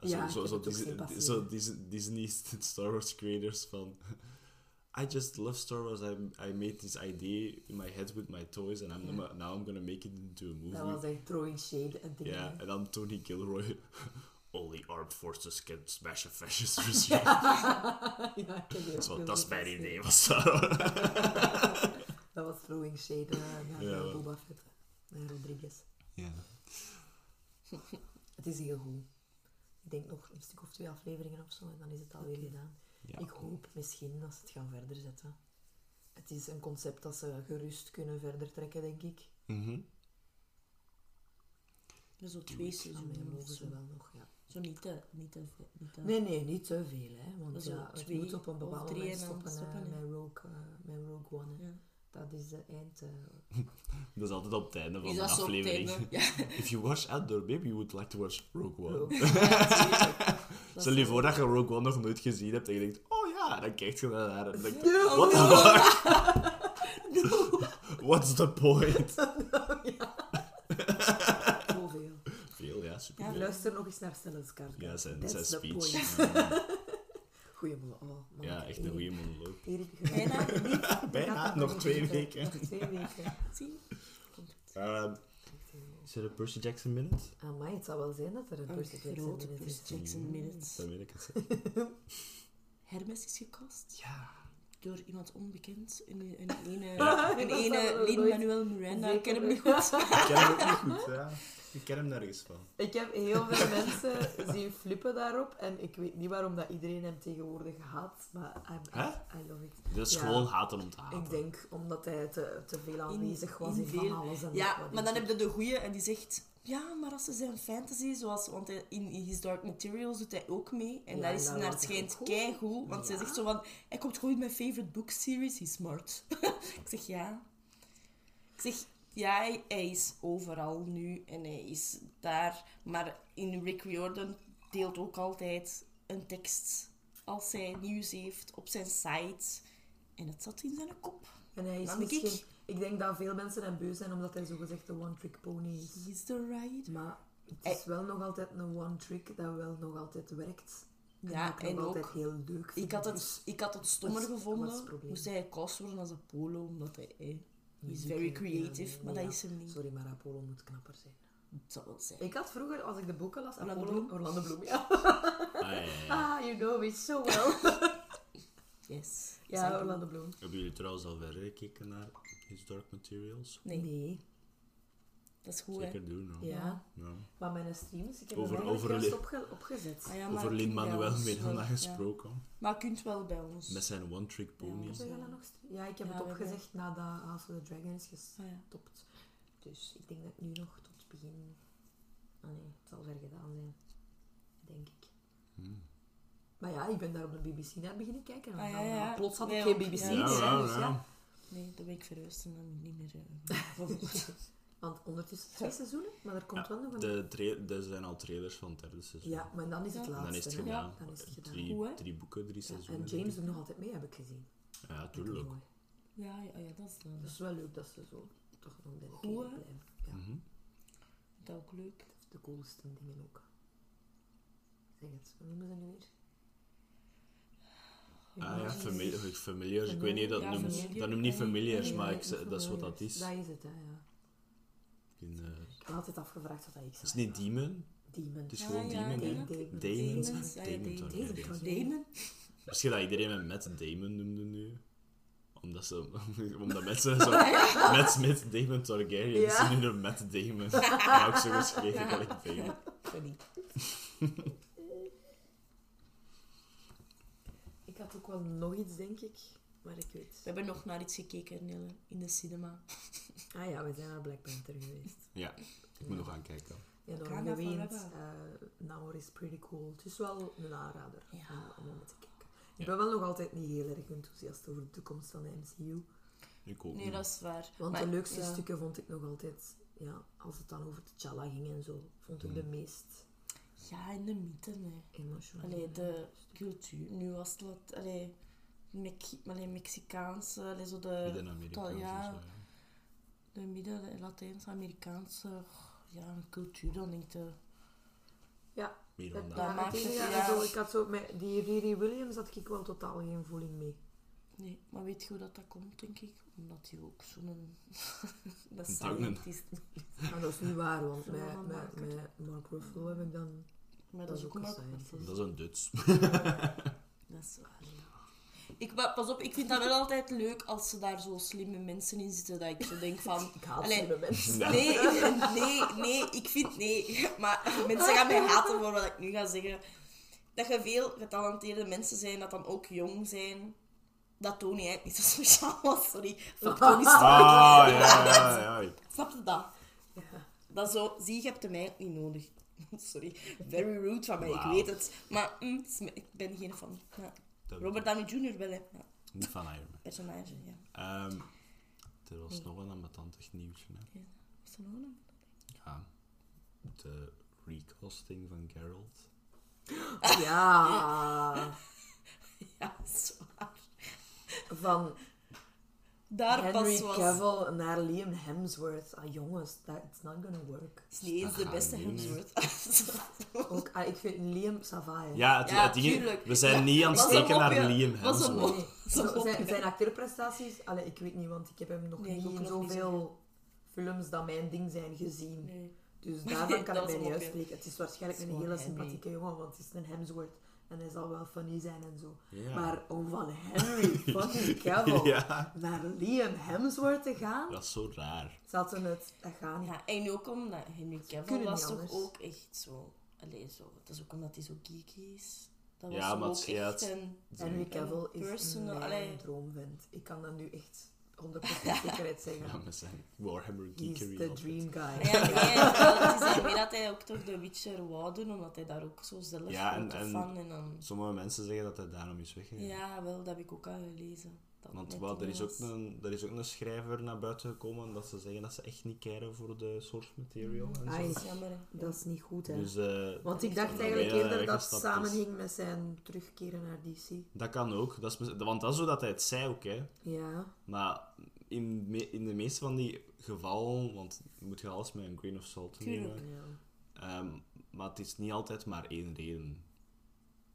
Eh, Ja, zo, zo, zo, zo Disney, Disney Star Wars creators van... I just love Star Wars. I, I made this idea in my head with my toys and I'm, Ja. now I'm gonna make it into a movie. Dat was echt throwing shade en dingen. Ja, en dan Tony Gilroy. Only armed forces can smash a fascist regime. ja, ik Zo, dat is mijn idee, was dat? Dat was throwing shade eh, naar Ja, eh, wel. Boba Fett. Naar Rodriguez. Ja. Het is heel goed. Ik denk nog een stuk of twee afleveringen of zo en dan is het alweer gedaan. Ja. Ik hoop misschien dat ze het gaan verder zetten. Het is een concept dat ze gerust kunnen verder trekken, denk ik. Mhm. Ja, zo twee seizoenen mogen zo. ze wel nog, ja. Zo niet te... Niet te, niet te Nee, nee, niet te veel, hè. Want ja, het twee moet op een of bepaald drie moment stoppen, stoppen, hè, met, Rogue, eh, met Rogue One. Hè. Ja. Dat is de eind... eh, Dat is altijd op het einde van de aflevering. Ja. If you watch Andor, maybe you would like to watch Rogue One. Rogue. Dat Stel je voor dat je Rogue One nog nooit gezien hebt en je denkt, oh ja, dan kijk je naar haar en denkt, No. what the fuck? What's the point? Zoveel. Veel, ja, super. Ja. Luister nog eens naar Stellen's kaart. Ja, zijn, zijn speech. Goeie molen. Oh, man. ja, echt een goede monoloog. Erik, Bijna niet. Bijna, nog twee weken. Nog twee weken. Zie? Komt het. Ehm, is er een Percy Jackson minute? Amai, het zou wel zijn dat er een Percy Jackson grote minute Percy is. Jackson minute. Dan weet ik het. Hermes is gecast Ja. Door iemand onbekend. Een, een ene, een ene Lin-Manuel Miranda. Ik ken hem niet goed. Ik ken hem ook niet goed, ja. Ik ken hem nergens van. Ik heb heel veel mensen zien flippen daarop en ik weet niet waarom dat iedereen hem tegenwoordig haat, maar I'm? I love it. Dat is Ja. gewoon haten om te haten. Ik denk omdat hij te, te veel aanwezig was in, veel- alles en Ja, maar dan heb je de goeie en die zegt... Ja, maar als ze zijn fantasy, zoals... Want hij- in, His Dark Materials doet hij ook mee. En Ja, daar is dat hij naar schijnt goed. keigoed. Want zij Ja. zegt zo van... Hij komt gewoon in mijn favorite book series. He's smart. ik zeg ja. Ik zeg... Ja, hij, hij is overal nu. En hij is daar. Maar in Rick Riordan deelt ook altijd een tekst... Als hij nieuws heeft op zijn site. En het zat in zijn kop. En hij is ik- misschien... Ik denk dat veel mensen hem beu zijn omdat hij zogezegd een one-trick pony is. He's the right Maar het is wel nog altijd een one-trick dat wel nog altijd werkt. En Ja, dat ik en nog ook- altijd heel leuk vind. Ik had Dus het, ik had het stommer is- is gevonden. het probleem? Moest hij gecast worden als Apollo, omdat hij... Eh, he's muziek, very ja, creative, nee, maar dat is hem niet. Sorry, maar Apollo moet knapper zijn. Het zou wel zijn. Ik had vroeger, als ik de boeken las, Orlando Apollo... Bloom? Orlando Bloom, ja. Ah, ja. Ah, you know me so well. Yes. ja, Orlando. Bloom. Hebben jullie trouwens al verder gekeken naar His Dark Materials? Nee, Nee. dat is goed, hè. Zeker doen. Ja. Ja. Maar mijn streams, ik heb Over- hem over- juist opge- opgezet. Ah ja, Over Lin-Manuel Miranda gesproken. ja. Maar je kunt wel bij ons. Met zijn dat nog stream? Ja, ik heb Ja, het opgezegd nadat House of the Dragon is Ah, ja. gestopt. Dus ik denk dat ik nu nog tot begin... Ah nee, het zal ver gedaan zijn. Denk ik. Hmm. Maar ja, ik ben daar op de BBC naar beginnen kijken. En Ah, ja, dan, ja. Plots had ik geen BBC ja. meer. Ja, dus ja. Nee, dan ben ik verhuisd en dan niet meer... gevolgd. Want ondertussen twee seizoenen, maar er komt Ja, wel nog een... de tra- er zijn al trailers van het derde seizoen. Ja, maar dan is het Ja. laatste. Dan is het gedaan. Dan is het gedaan. Drie, boeken, drie Ja, seizoenen. en James doet nog altijd mee, heb ik gezien. Ja, Dat tuurlijk. mooi. ja, ja, ja, dat is dan... Dat is wel leuk dat ze zo toch nog bij de Goed, kinderen hè? blijven. Ja, Mhm. Dat is ook leuk. de coolste dingen ook. Zeg het, hoe noemen ze nu weer? Ah ja, familie, familiars. Ik Familie, weet niet, dat ja, noemt dat noemt niet familiars, maar ik, dat is wat dat is. Dat is het, hè, ja. In, eh, heb altijd afgevraagd wat dat ik Het is zei. niet Demon, Demon. het is gewoon Demon. hè. Demon. Targaryen. Damon? Misschien dat iedereen me Matt Damon noemde nu. Omdat, ze, omdat mensen zo... Matt Smith, Damon Targaryen. Ja. Ze noemen hem Matt Damon. Maar ook zo geschreven gelijk Damon. Funny. Ik had ook wel nog iets, denk ik. Maar ik weet... We hebben nog naar iets gekeken, Nelle, in de cinema. Ah ja, we zijn naar Black Panther geweest. Ja, ik moet nog gaan kijken. Ja, door geweend. Uh, Now is pretty cool. Het is wel een aanrader Ja. om, om naar te kijken. Ik ben wel nog altijd niet heel erg enthousiast over de toekomst van de MCU. Ik ook Nee, dat is waar. Want Maar- de leukste ja. stukken vond ik nog altijd, ja, als het dan over T'Challa ging en zo, vond ik de meest Ja, in de mythe, nee. Allee, de cultuur. Nu was het... wat- Allee, Mex allee, Mexicaanse... Allee, zo de... Midden-Amerikaans dat- ja, de midden- de Latijns-Amerikaanse ja, cultuur, dan denk ik. Ja, Meer het, dan dat. Maakt het ja. zo, ik had zo, met die Riri Williams had ik wel totaal geen voeling mee. Nee, maar weet je hoe dat, dat komt, denk ik? Omdat hij ook zo'n... dat scientist Maar dat is niet waar, want met, met, met Mark Ruffalo heb ik dan... Maar Dat dat, is ook een. Dat is een Duts. Dat is waar. Ik, maar pas op, ik vind dat wel altijd leuk als ze daar zo slimme mensen in zitten, dat ik zo denk van... Ik haat Allee, slimme mensen. Nee, nee, nee, ik vind nee. Maar mensen gaan mij haten voor wat ik nu ga zeggen. Dat je veel getalenteerde mensen zijn, dat dan ook jong zijn. Dat Tony eigenlijk niet zo speciaal was, sorry. Fuck Tony. Ah, ja, ja, ja. ja. Snap je dat? Ja. Dat zo, zie, je hebt hem eigenlijk niet nodig. Sorry, very rude van mij, ik weet het. Maar mm, ik ben geen fan. Ja. Robert Downey Jr. wel, hè. Ja, Niet van Iron Man. personage, ja. Ehm, er was nog een ambetantig nieuwtje. Hè. Is er nog een? Ja. De recasting van Geralt. Ja, Ja, zwaar. van Daar Henry pas was... Cavill naar Liam Hemsworth. Ah jongens, that, it's not gonna work. is niet eens de beste. Hemsworth. Ook, ah, ik vind Liam Savaai. Ja, het, Ja, het ding we zijn Ja, niet aan het steken naar. Liam Hemsworth. Nee, Zo zijn, zijn acteurprestaties, allee, ik weet niet, want ik heb hem nog Nee, niet in zoveel films dat mijn ding zijn gezien. Nee. Dus daarvan kan ik mij niet uitspreken. Het is waarschijnlijk Het is een hele sympathieke jongen, want het is een Hemsworth. En hij zal wel funny zijn en zo. Ja. Maar om van Henry fucking Cavill Ja. naar Liam Hemsworth te gaan, Dat is zo raar. zaten het, dat gaat niet. Ja, en ook omdat Henry Cavill was toch anders. ook echt zo... Allee, zo... Dat is ook omdat hij zo geeky is. Dat was Ja, maar ook het een... Henry Cavill is mijn droomvent. Ik kan dat nu echt 100% zekerheid zeggen. Ja, met zijn Warhammer He's geekery. the altijd. dream guy. Ja, nee, is daarmee dat hij ook toch The Witcher wou doen, omdat hij daar ook zo zelf Ja, en- fan en dan... Sommige mensen zeggen dat hij daarom is weggegaan. Ja, wel, dat heb ik ook al gelezen. Dat Want wat, er, is ook een, er is ook een schrijver naar buiten gekomen dat ze zeggen dat ze echt niet keren voor de source material. En zo. Dat is jammer, hè. Dat is niet goed, hè. Dus eh, Want ik dacht eigenlijk eerder dat het weggestapt is. samenhing met zijn terugkeren naar DC. dat kan ook. Dat is, want dat is hoe dat hij het zei ook. Hè. Ja. Maar in, me- in de meeste van die gevallen, want je moet je alles met een grain of salt nemen. Tuurlijk. ja. Ehm, maar het is niet altijd maar één reden.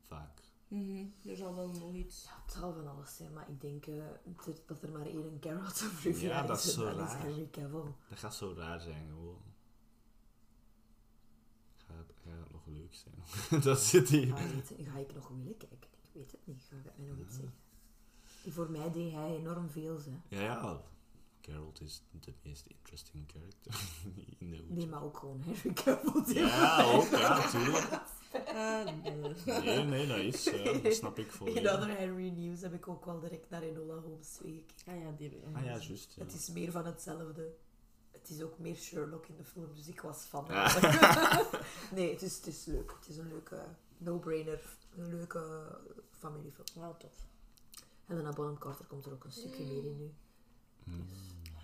Vaak. Mhm, Er zal wel nog iets... Ja, het zal van alles zijn, maar ik denk eh, dat- dat er maar één Geralt of Rivia Ja, dat is is. zo dat is raar. Henry Cavill. Dat gaat zo raar zijn gewoon. Gaat, gaat het nog leuk zijn? dat zit hier. Ga, je- ga ik nog willen kijken? Ik weet het niet. Ga ik mij nog iets zeggen? Voor mij deed hij enorm veel, hè. Ja, ja. Geralt is de meest interesting character in de Nee, maar ook gewoon Henry Cavill. Ja, ook, ja, tuurlijk. Ah, nee. Nee, dat is, dat snap ik In volledig. andere Henry News heb ik ook wel direct naar Enola Holmes 2 gekeken. Ah ja, die... Ah ja, juist. Ja. Het is meer van hetzelfde. Het is ook meer Sherlock in de film, dus ik was fan. Ah. nee, het is, het is leuk. Het is een leuke no-brainer. Een leuke familiefilm. Wauw, tof. Helena Bonham Carter komt er ook een stukje meer in nu.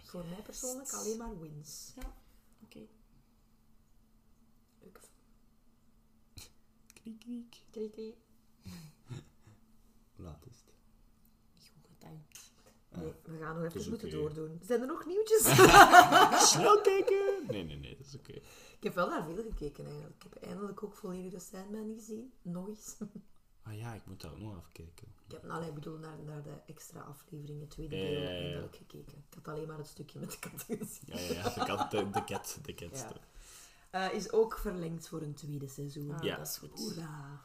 Voor mij persoonlijk alleen maar wins. Oké. Leuke film. Kriek, kriek. Krie, krie. Hoe laat is het? Niet goed getimed. Nee, we gaan nog even moeten oké. doordoen. Zijn er nog nieuwtjes? Snel kijken! Nee, nee, nee, dat is oké. ik heb wel naar veel gekeken eigenlijk. Ik heb eindelijk ook volledig de Sandman gezien. Nog eens. Ah ja, ik moet dat ook nog even kijken. Ik heb, nou, ik bedoel, naar, naar de extra aflevering, het tweede Ja, ja, deel, ja, eindelijk gekeken. Ik had alleen maar het stukje met de kat gezien. Ja, ja, ja, de kat, de, de cat, de cat. Ja. Eh, is ook verlengd voor een tweede seizoen. Ah, Ja. dat is goed. Hoera.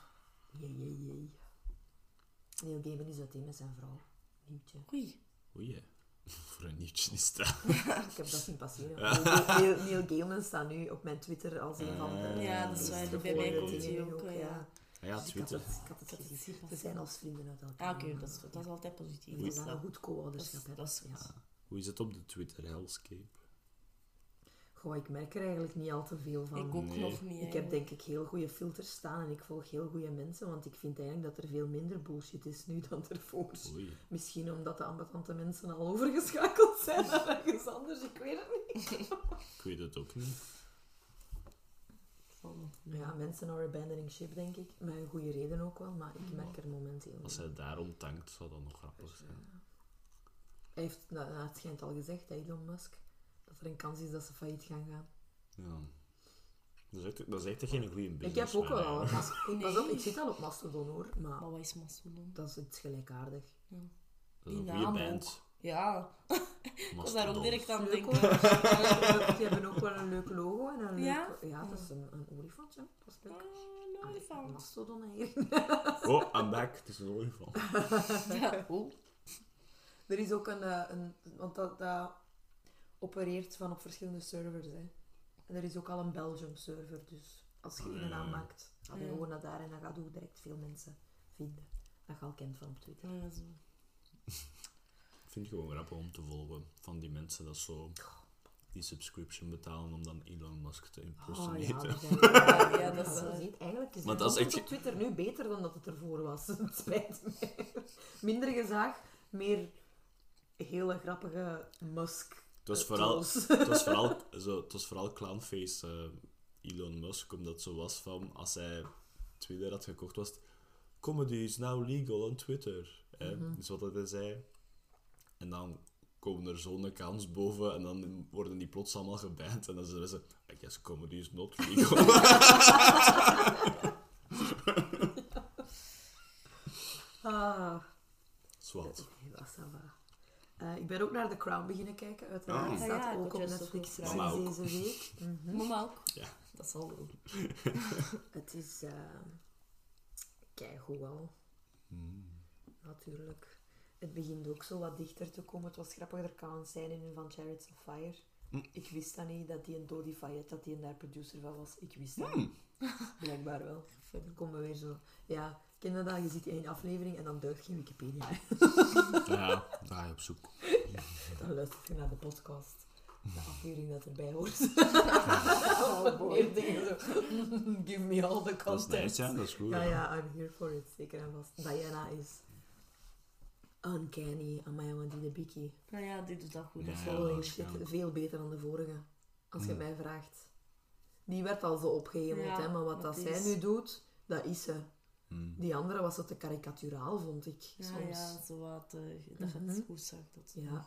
Jee, jee, jee. Neil Gaiman is uiteen met zijn vrouw. Nieuwtje. Oei. Oei, voor een nieuwtje is dat. Ik heb dat zien passeren. Neil, Neil, Neil Gaiman staat nu op mijn Twitter als een van de... Ja, dat is waar. de Bij mij komt hij ook, eh, ja. Ja, Dus Twitter. ik had het Ik had het gezien. zien Ze zijn als vrienden uit elkaar. Ah, oké, dat, is, dat is altijd positief. Dat is dat, een goed dat co-ouderschap. dat is. Ja. Hoe is het op de Twitter hellscape? Goh, ik merk er eigenlijk niet al te veel van. Ik ook Nee. nog niet. Ik heb denk ik heel goede filters staan en ik volg heel goede mensen, want ik vind eigenlijk dat er veel minder bullshit is nu dan ervoor. Oei. Misschien omdat de ambetante mensen al overgeschakeld zijn naar ergens anders, ik weet het niet. Ik weet het ook niet. Ja, mensen are abandoning ship, denk ik. Met een goede reden ook wel, maar ik merk er momenteel Als hij daarom tankt, zou dat nog grappig zijn. Hij heeft, nou, nou, het schijnt al gezegd, hè, Elon Musk, dat er een kans is dat ze failliet gaan gaan. Ja. Dat is echt, dat is echt geen goede business. ik heb ook wel al. Pas op, ik zit al op Mastodon hoor, maar Maar wat is Mastodon? dat is iets gelijkaardig. Dat is Die een naam goede band. ook. Ja, ik was daar ook direct aan denken. Die hebben ook wel een leuk logo en een leuk... Ja? Ja, dat is een, een olifantje. Dat is leuk. Ah, een Ah, olifant. Mastodon eigenlijk. Oh, I'm back. Het is een olifant. Ja, oh. Er is ook een... eh, een want dat, dat opereert van op verschillende servers, hè. En er is ook al een Belgium server, dus als je een Ja. aanmaakt, ga je Ja. gewoon naar daar en dan gaat je direct veel mensen vinden. Dat je al kent van op Twitter. Ja, zo. Ik vind het gewoon grappig om te volgen van die mensen dat zo die subscription betalen om dan Elon Musk te Oh impersonaten. ja, zijn- Ja, ja, dat is. Eigenlijk is dat echt op Twitter nu beter dan dat het ervoor was. Het spijt me. Minder gezaag, meer hele grappige Musk. Het was vooral, het was vooral, zo, het was vooral clownface eh, Elon Musk, omdat het zo was van, als hij Twitter had gekocht, was het, comedy is now legal on Twitter. Hè? Mhm. Dus wat hij zei. En dan komen er zo'n accounts boven en dan worden die plots allemaal geband. En dan zeggen ze, I guess comedy is not legal. Ah, va. Eh, ik ben ook naar The Crown beginnen kijken, uiteraard. Oh. Staat ja, ik ook op Netflix deze week. Mama ook. Ja. Dat zal wel. Het is uh, keigoed wel. Hmm. Natuurlijk. Het begint ook zo wat dichter te komen. Het was grappig, er kan een scène in van Chariots of Fire. Hm. Ik wist dat niet, dat die een Dodi Fayette, dat die een daar producer van was. Ik wist dat niet. Blijkbaar wel. Dan komen we weer zo... Ja, ken je dat? Je ziet één aflevering en dan duikt je Wikipedia. Ja, daar ga je op zoek. Dan luister je naar de podcast. De aflevering dat erbij hoort. Oh boy. Meer dingen zo. Give me all the Dat is content. nice, ja, dat is goed. Ja, ja. ja, I'm here for it. Zeker en vast. Diana is uncanny. Amai, want die de Biki. Nou ja, dit doet dat goed. Dat is wel Holy shit, veel beter dan de vorige. Als je Hmm. mij vraagt. Die werd al zo opgehemeld, Ja, hè, maar wat dat zij nu doet, dat is ze. Hmm. Die andere was zo te karikaturaal, vond ik. Ja, soms. ja, zo wat. eh, dat het goed zag. Dat. Ja.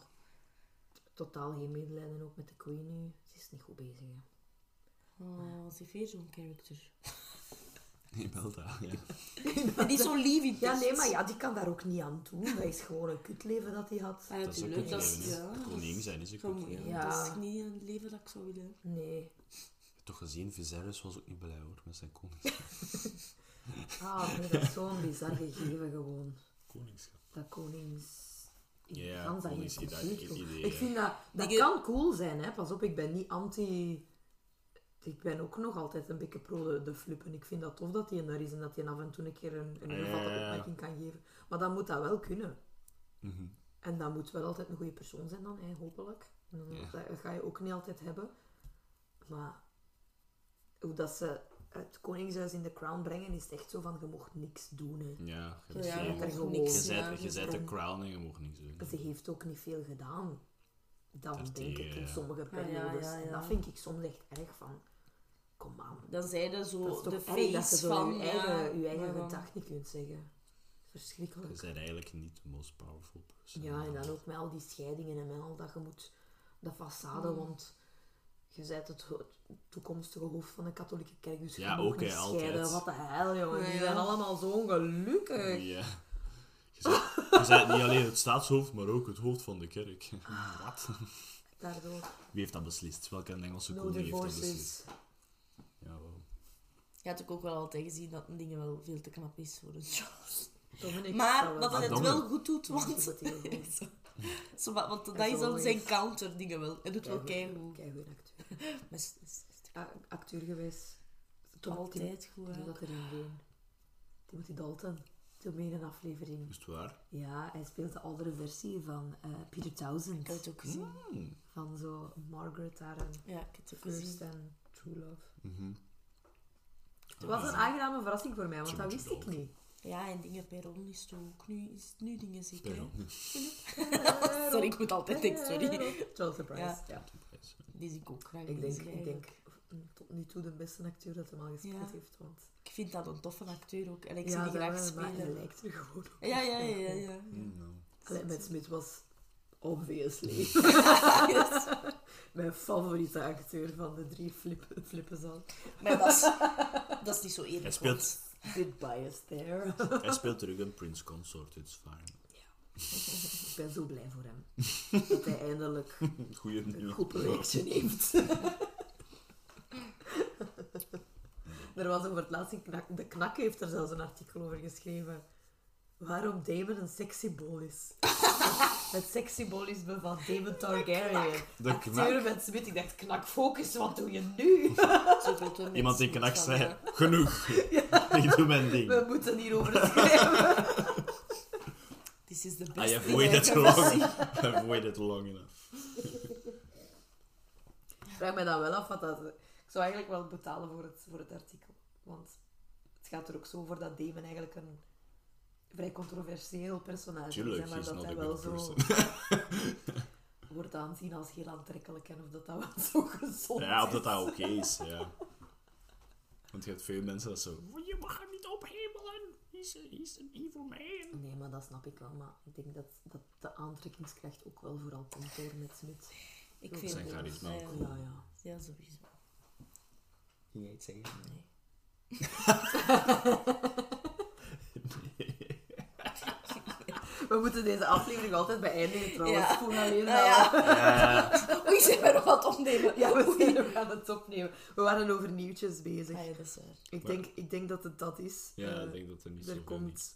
Totaal geen medelijden ook met de queen nu. Ze is niet goed bezig, hè. Oh, ze heeft weer zo'n character. Dat, ja. En die is zo lief in Ja, nee, maar ja, die kan daar ook niet aan doen. Dat is gewoon een kutleven dat hij had. Ah, Dat is ook natuurlijk. een Dat is, leven, hè. ja, dat zijn is een zo- goed leven. ja, Ja. Dat is niet een leven dat ik zou willen. Nee. toch gezien, Viserys was ook niet blij hoor, met zijn konings Ah, nee, dat is zo'n bizar gegeven gewoon. koningschap. Dat konings... in Ja, dat idee, Ik ja. vind dat... Dat kan cool zijn, hè. Pas op, ik ben niet anti... Ik ben ook nog altijd een beetje pro de, de flippen. Ik vind dat tof dat hij er is en dat hij af en toe een keer een, een Ja, gevatte ja, ja. opmerking kan geven. Maar dan moet dat wel kunnen. Mhm. En dat moet wel altijd een goede persoon zijn dan, hè, hopelijk. Dan-. Dat ga je ook niet altijd hebben. Maar hoe dat ze het koningshuis in de crown brengen, is het echt zo van, je mocht niks doen. Hè. Ja, je Ja, er gewoon- je niks. zet, ja, je zet de crown en je mag niks doen. Ze heeft ook niet veel gedaan. Dan Daartegen, denk ik in sommige ja, periodes. ja, En dat vind ik soms echt erg van. Kom aan. Dan zeiden Dat zo de erg dat je face zo van... je eigen, je eigen gedacht niet kunt zeggen. Je Verschrikkelijk. bent eigenlijk niet de most powerful person. Ja, en dan ook met al die scheidingen en met al dat je moet... De façade, Mm. want je bent het toekomstige hoofd van de katholieke kerk, dus je Ja, ook, niet hè, altijd. scheiden. Wat de hel, jongen. Ja, Die ja. zijn allemaal zo ongelukkig. Ja. Je bent, je bent niet alleen het staatshoofd, maar ook het hoofd van de kerk. Wat? Daardoor. Wie heeft dat beslist? Welke Engelse No koning heeft dat beslist? Je had ook wel altijd gezien dat een dingen wel veel te knap is voor een Charles. Dominic Maar dat wel hij het wel goed doet, want... die doet heel goed. Zo. Want dat is dan wel zijn counter dingen wel. Hij doet wel Keigoed- keigoed. acteur. Ah, acteur geweest. Tom altijd goed. Hè. dat erin deed. Timothy Dalton. Toen mee in een aflevering. Is het waar? Ja, hij speelt de oudere versie van eh, Peter Townsend. Ik heb het ook gezien. Hmm. Van zo Margaret daar en Ja, ik heb het ook First en True Love. Het was een aangename verrassing voor mij, want dat wist ik niet. Ja, en dingen Perron is het ook. Nu is het nu dingen zeker. Sorry, ik moet altijd denken, sorry. Charles Surprise, Ja. ja. Die zie ik ook graag. Ik denk, ik denk tot nu toe de beste acteur dat hem al gespeeld Ja. heeft. Want Ik vind dat een toffe acteur ook. En ik zie ja, die graag maar hij spelen. lijkt er gewoon op. Ja, ja, ja, ja. ja. Allee, Matt Smith was obviously mijn favoriete acteur van de drie flip, flippen zal. Maar dat is, dat is niet zo eerlijk. Hij speelt, Bit biased there. hij speelt terug een Prince Consort, it's fine. ik ben zo blij voor hem. Dat hij eindelijk Goeie een nieuw. goed projectje heeft. er was over het laatste knak. De knak heeft er zelfs een artikel over geschreven. Waarom Damon een sekssymbool is. het sekssymbolisme van Damon Targaryen. De Acteur met Smith. Ik dacht, knak, focus, wat doe je nu? Iemand die knak zei, eh, genoeg. Ik doe mijn ding. We moeten hierover schrijven. This is the best I have waited long. I have waited long enough. Ik vraag mij dan wel af wat dat... Ik zou eigenlijk wel betalen voor het, voor het artikel. Want het gaat er ook zo over dat Damon eigenlijk een vrij controversieel personage Tuurlijk, is. Maar dat hij wel zo wordt aanzien als heel aantrekkelijk en of dat dat wel zo gezond Ja, of is. dat dat oké is, ja. Want je hebt veel mensen dat zo... Je mag hem niet ophemelen. He's, a, he's an evil man. Nee, maar dat snap ik wel. Maar ik denk dat, dat de aantrekkingskracht ook wel vooral komt door met Smith. Ik vind Zijn het charisma ja, ook. ja. Ja, ja. Ja, sowieso. Ging jij iets zeggen? Nee. We moeten deze aflevering altijd beëindigen trouwens. Ja. Voel alleen ja. Ja, Oei, zijn we nog wat opnemen? Ja, we zijn nog aan het opnemen. We waren over nieuwtjes bezig. Ah, ja, dat is waar. Ik denk, ik denk dat het dat is. ja Eh, ik denk dat er niet er zoveel komt- is.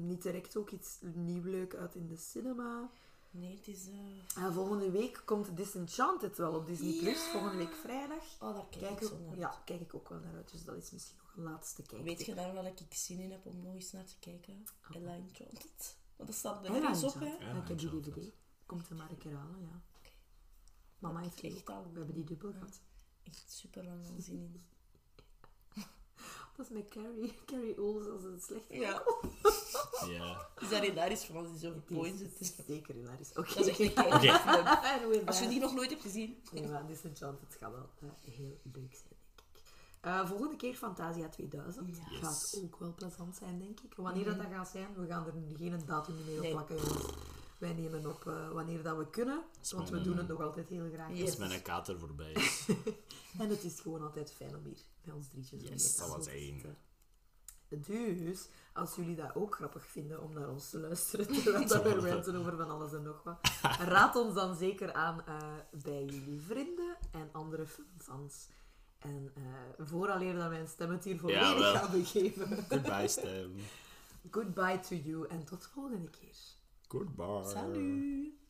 niet direct ook iets nieuw leuk uit in de cinema. Nee, het is... eh, Ah, volgende week komt Disenchanted wel op Disney+. Plus. Volgende week vrijdag. Oh, daar kijk Kijk ik zo ook, naar. ja, kijk ik ook wel naar uit. Dus dat is misschien laatste kijk. Weet je daar wel dat ik zin in heb om nog eens naar te kijken? Ella Enchanted. Want dat staat er Ella ergens op, hè? Ja, ik heb die. DVD. Komt er maar een keer halen, ja. Mama heeft ik echt ook. al- We hebben die dubbel gehad. Echt super lang al zin in. Dat is met Carrie. Carrie Ols als een slechte Ja. Ja. Is dat hilarisch van als die zo is zit? zeker hilarisch. Oké. Dat is echt een with Als je die nog nooit hebt gezien. Nee, maar Disenchanted gaat wel eh, heel leuk zijn, Eh, volgende keer Fantasia 2000. Ja. Yes. Gaat ook wel plezant zijn, denk ik. Wanneer dat, dat gaat zijn, we gaan er geen datum meer op Nee. plakken, jongens. Wij nemen op eh, wanneer dat we kunnen, want we doen het nog altijd heel graag. Yes. Als mijn kater voorbij is. En het is gewoon altijd fijn om hier met ons drietjes Yes, dat was te één. zitten. Dus, als jullie dat ook grappig vinden om naar ons te luisteren, terwijl dat we ranten over van alles en nog wat, raad ons dan zeker aan eh, bij jullie vrienden en andere filmfans. En uh, vooraleer dat mijn stem het hier volledig Jawel. gaan begeven. Goodbye, Stem. Goodbye to you en tot volgende keer. Goodbye. Salut!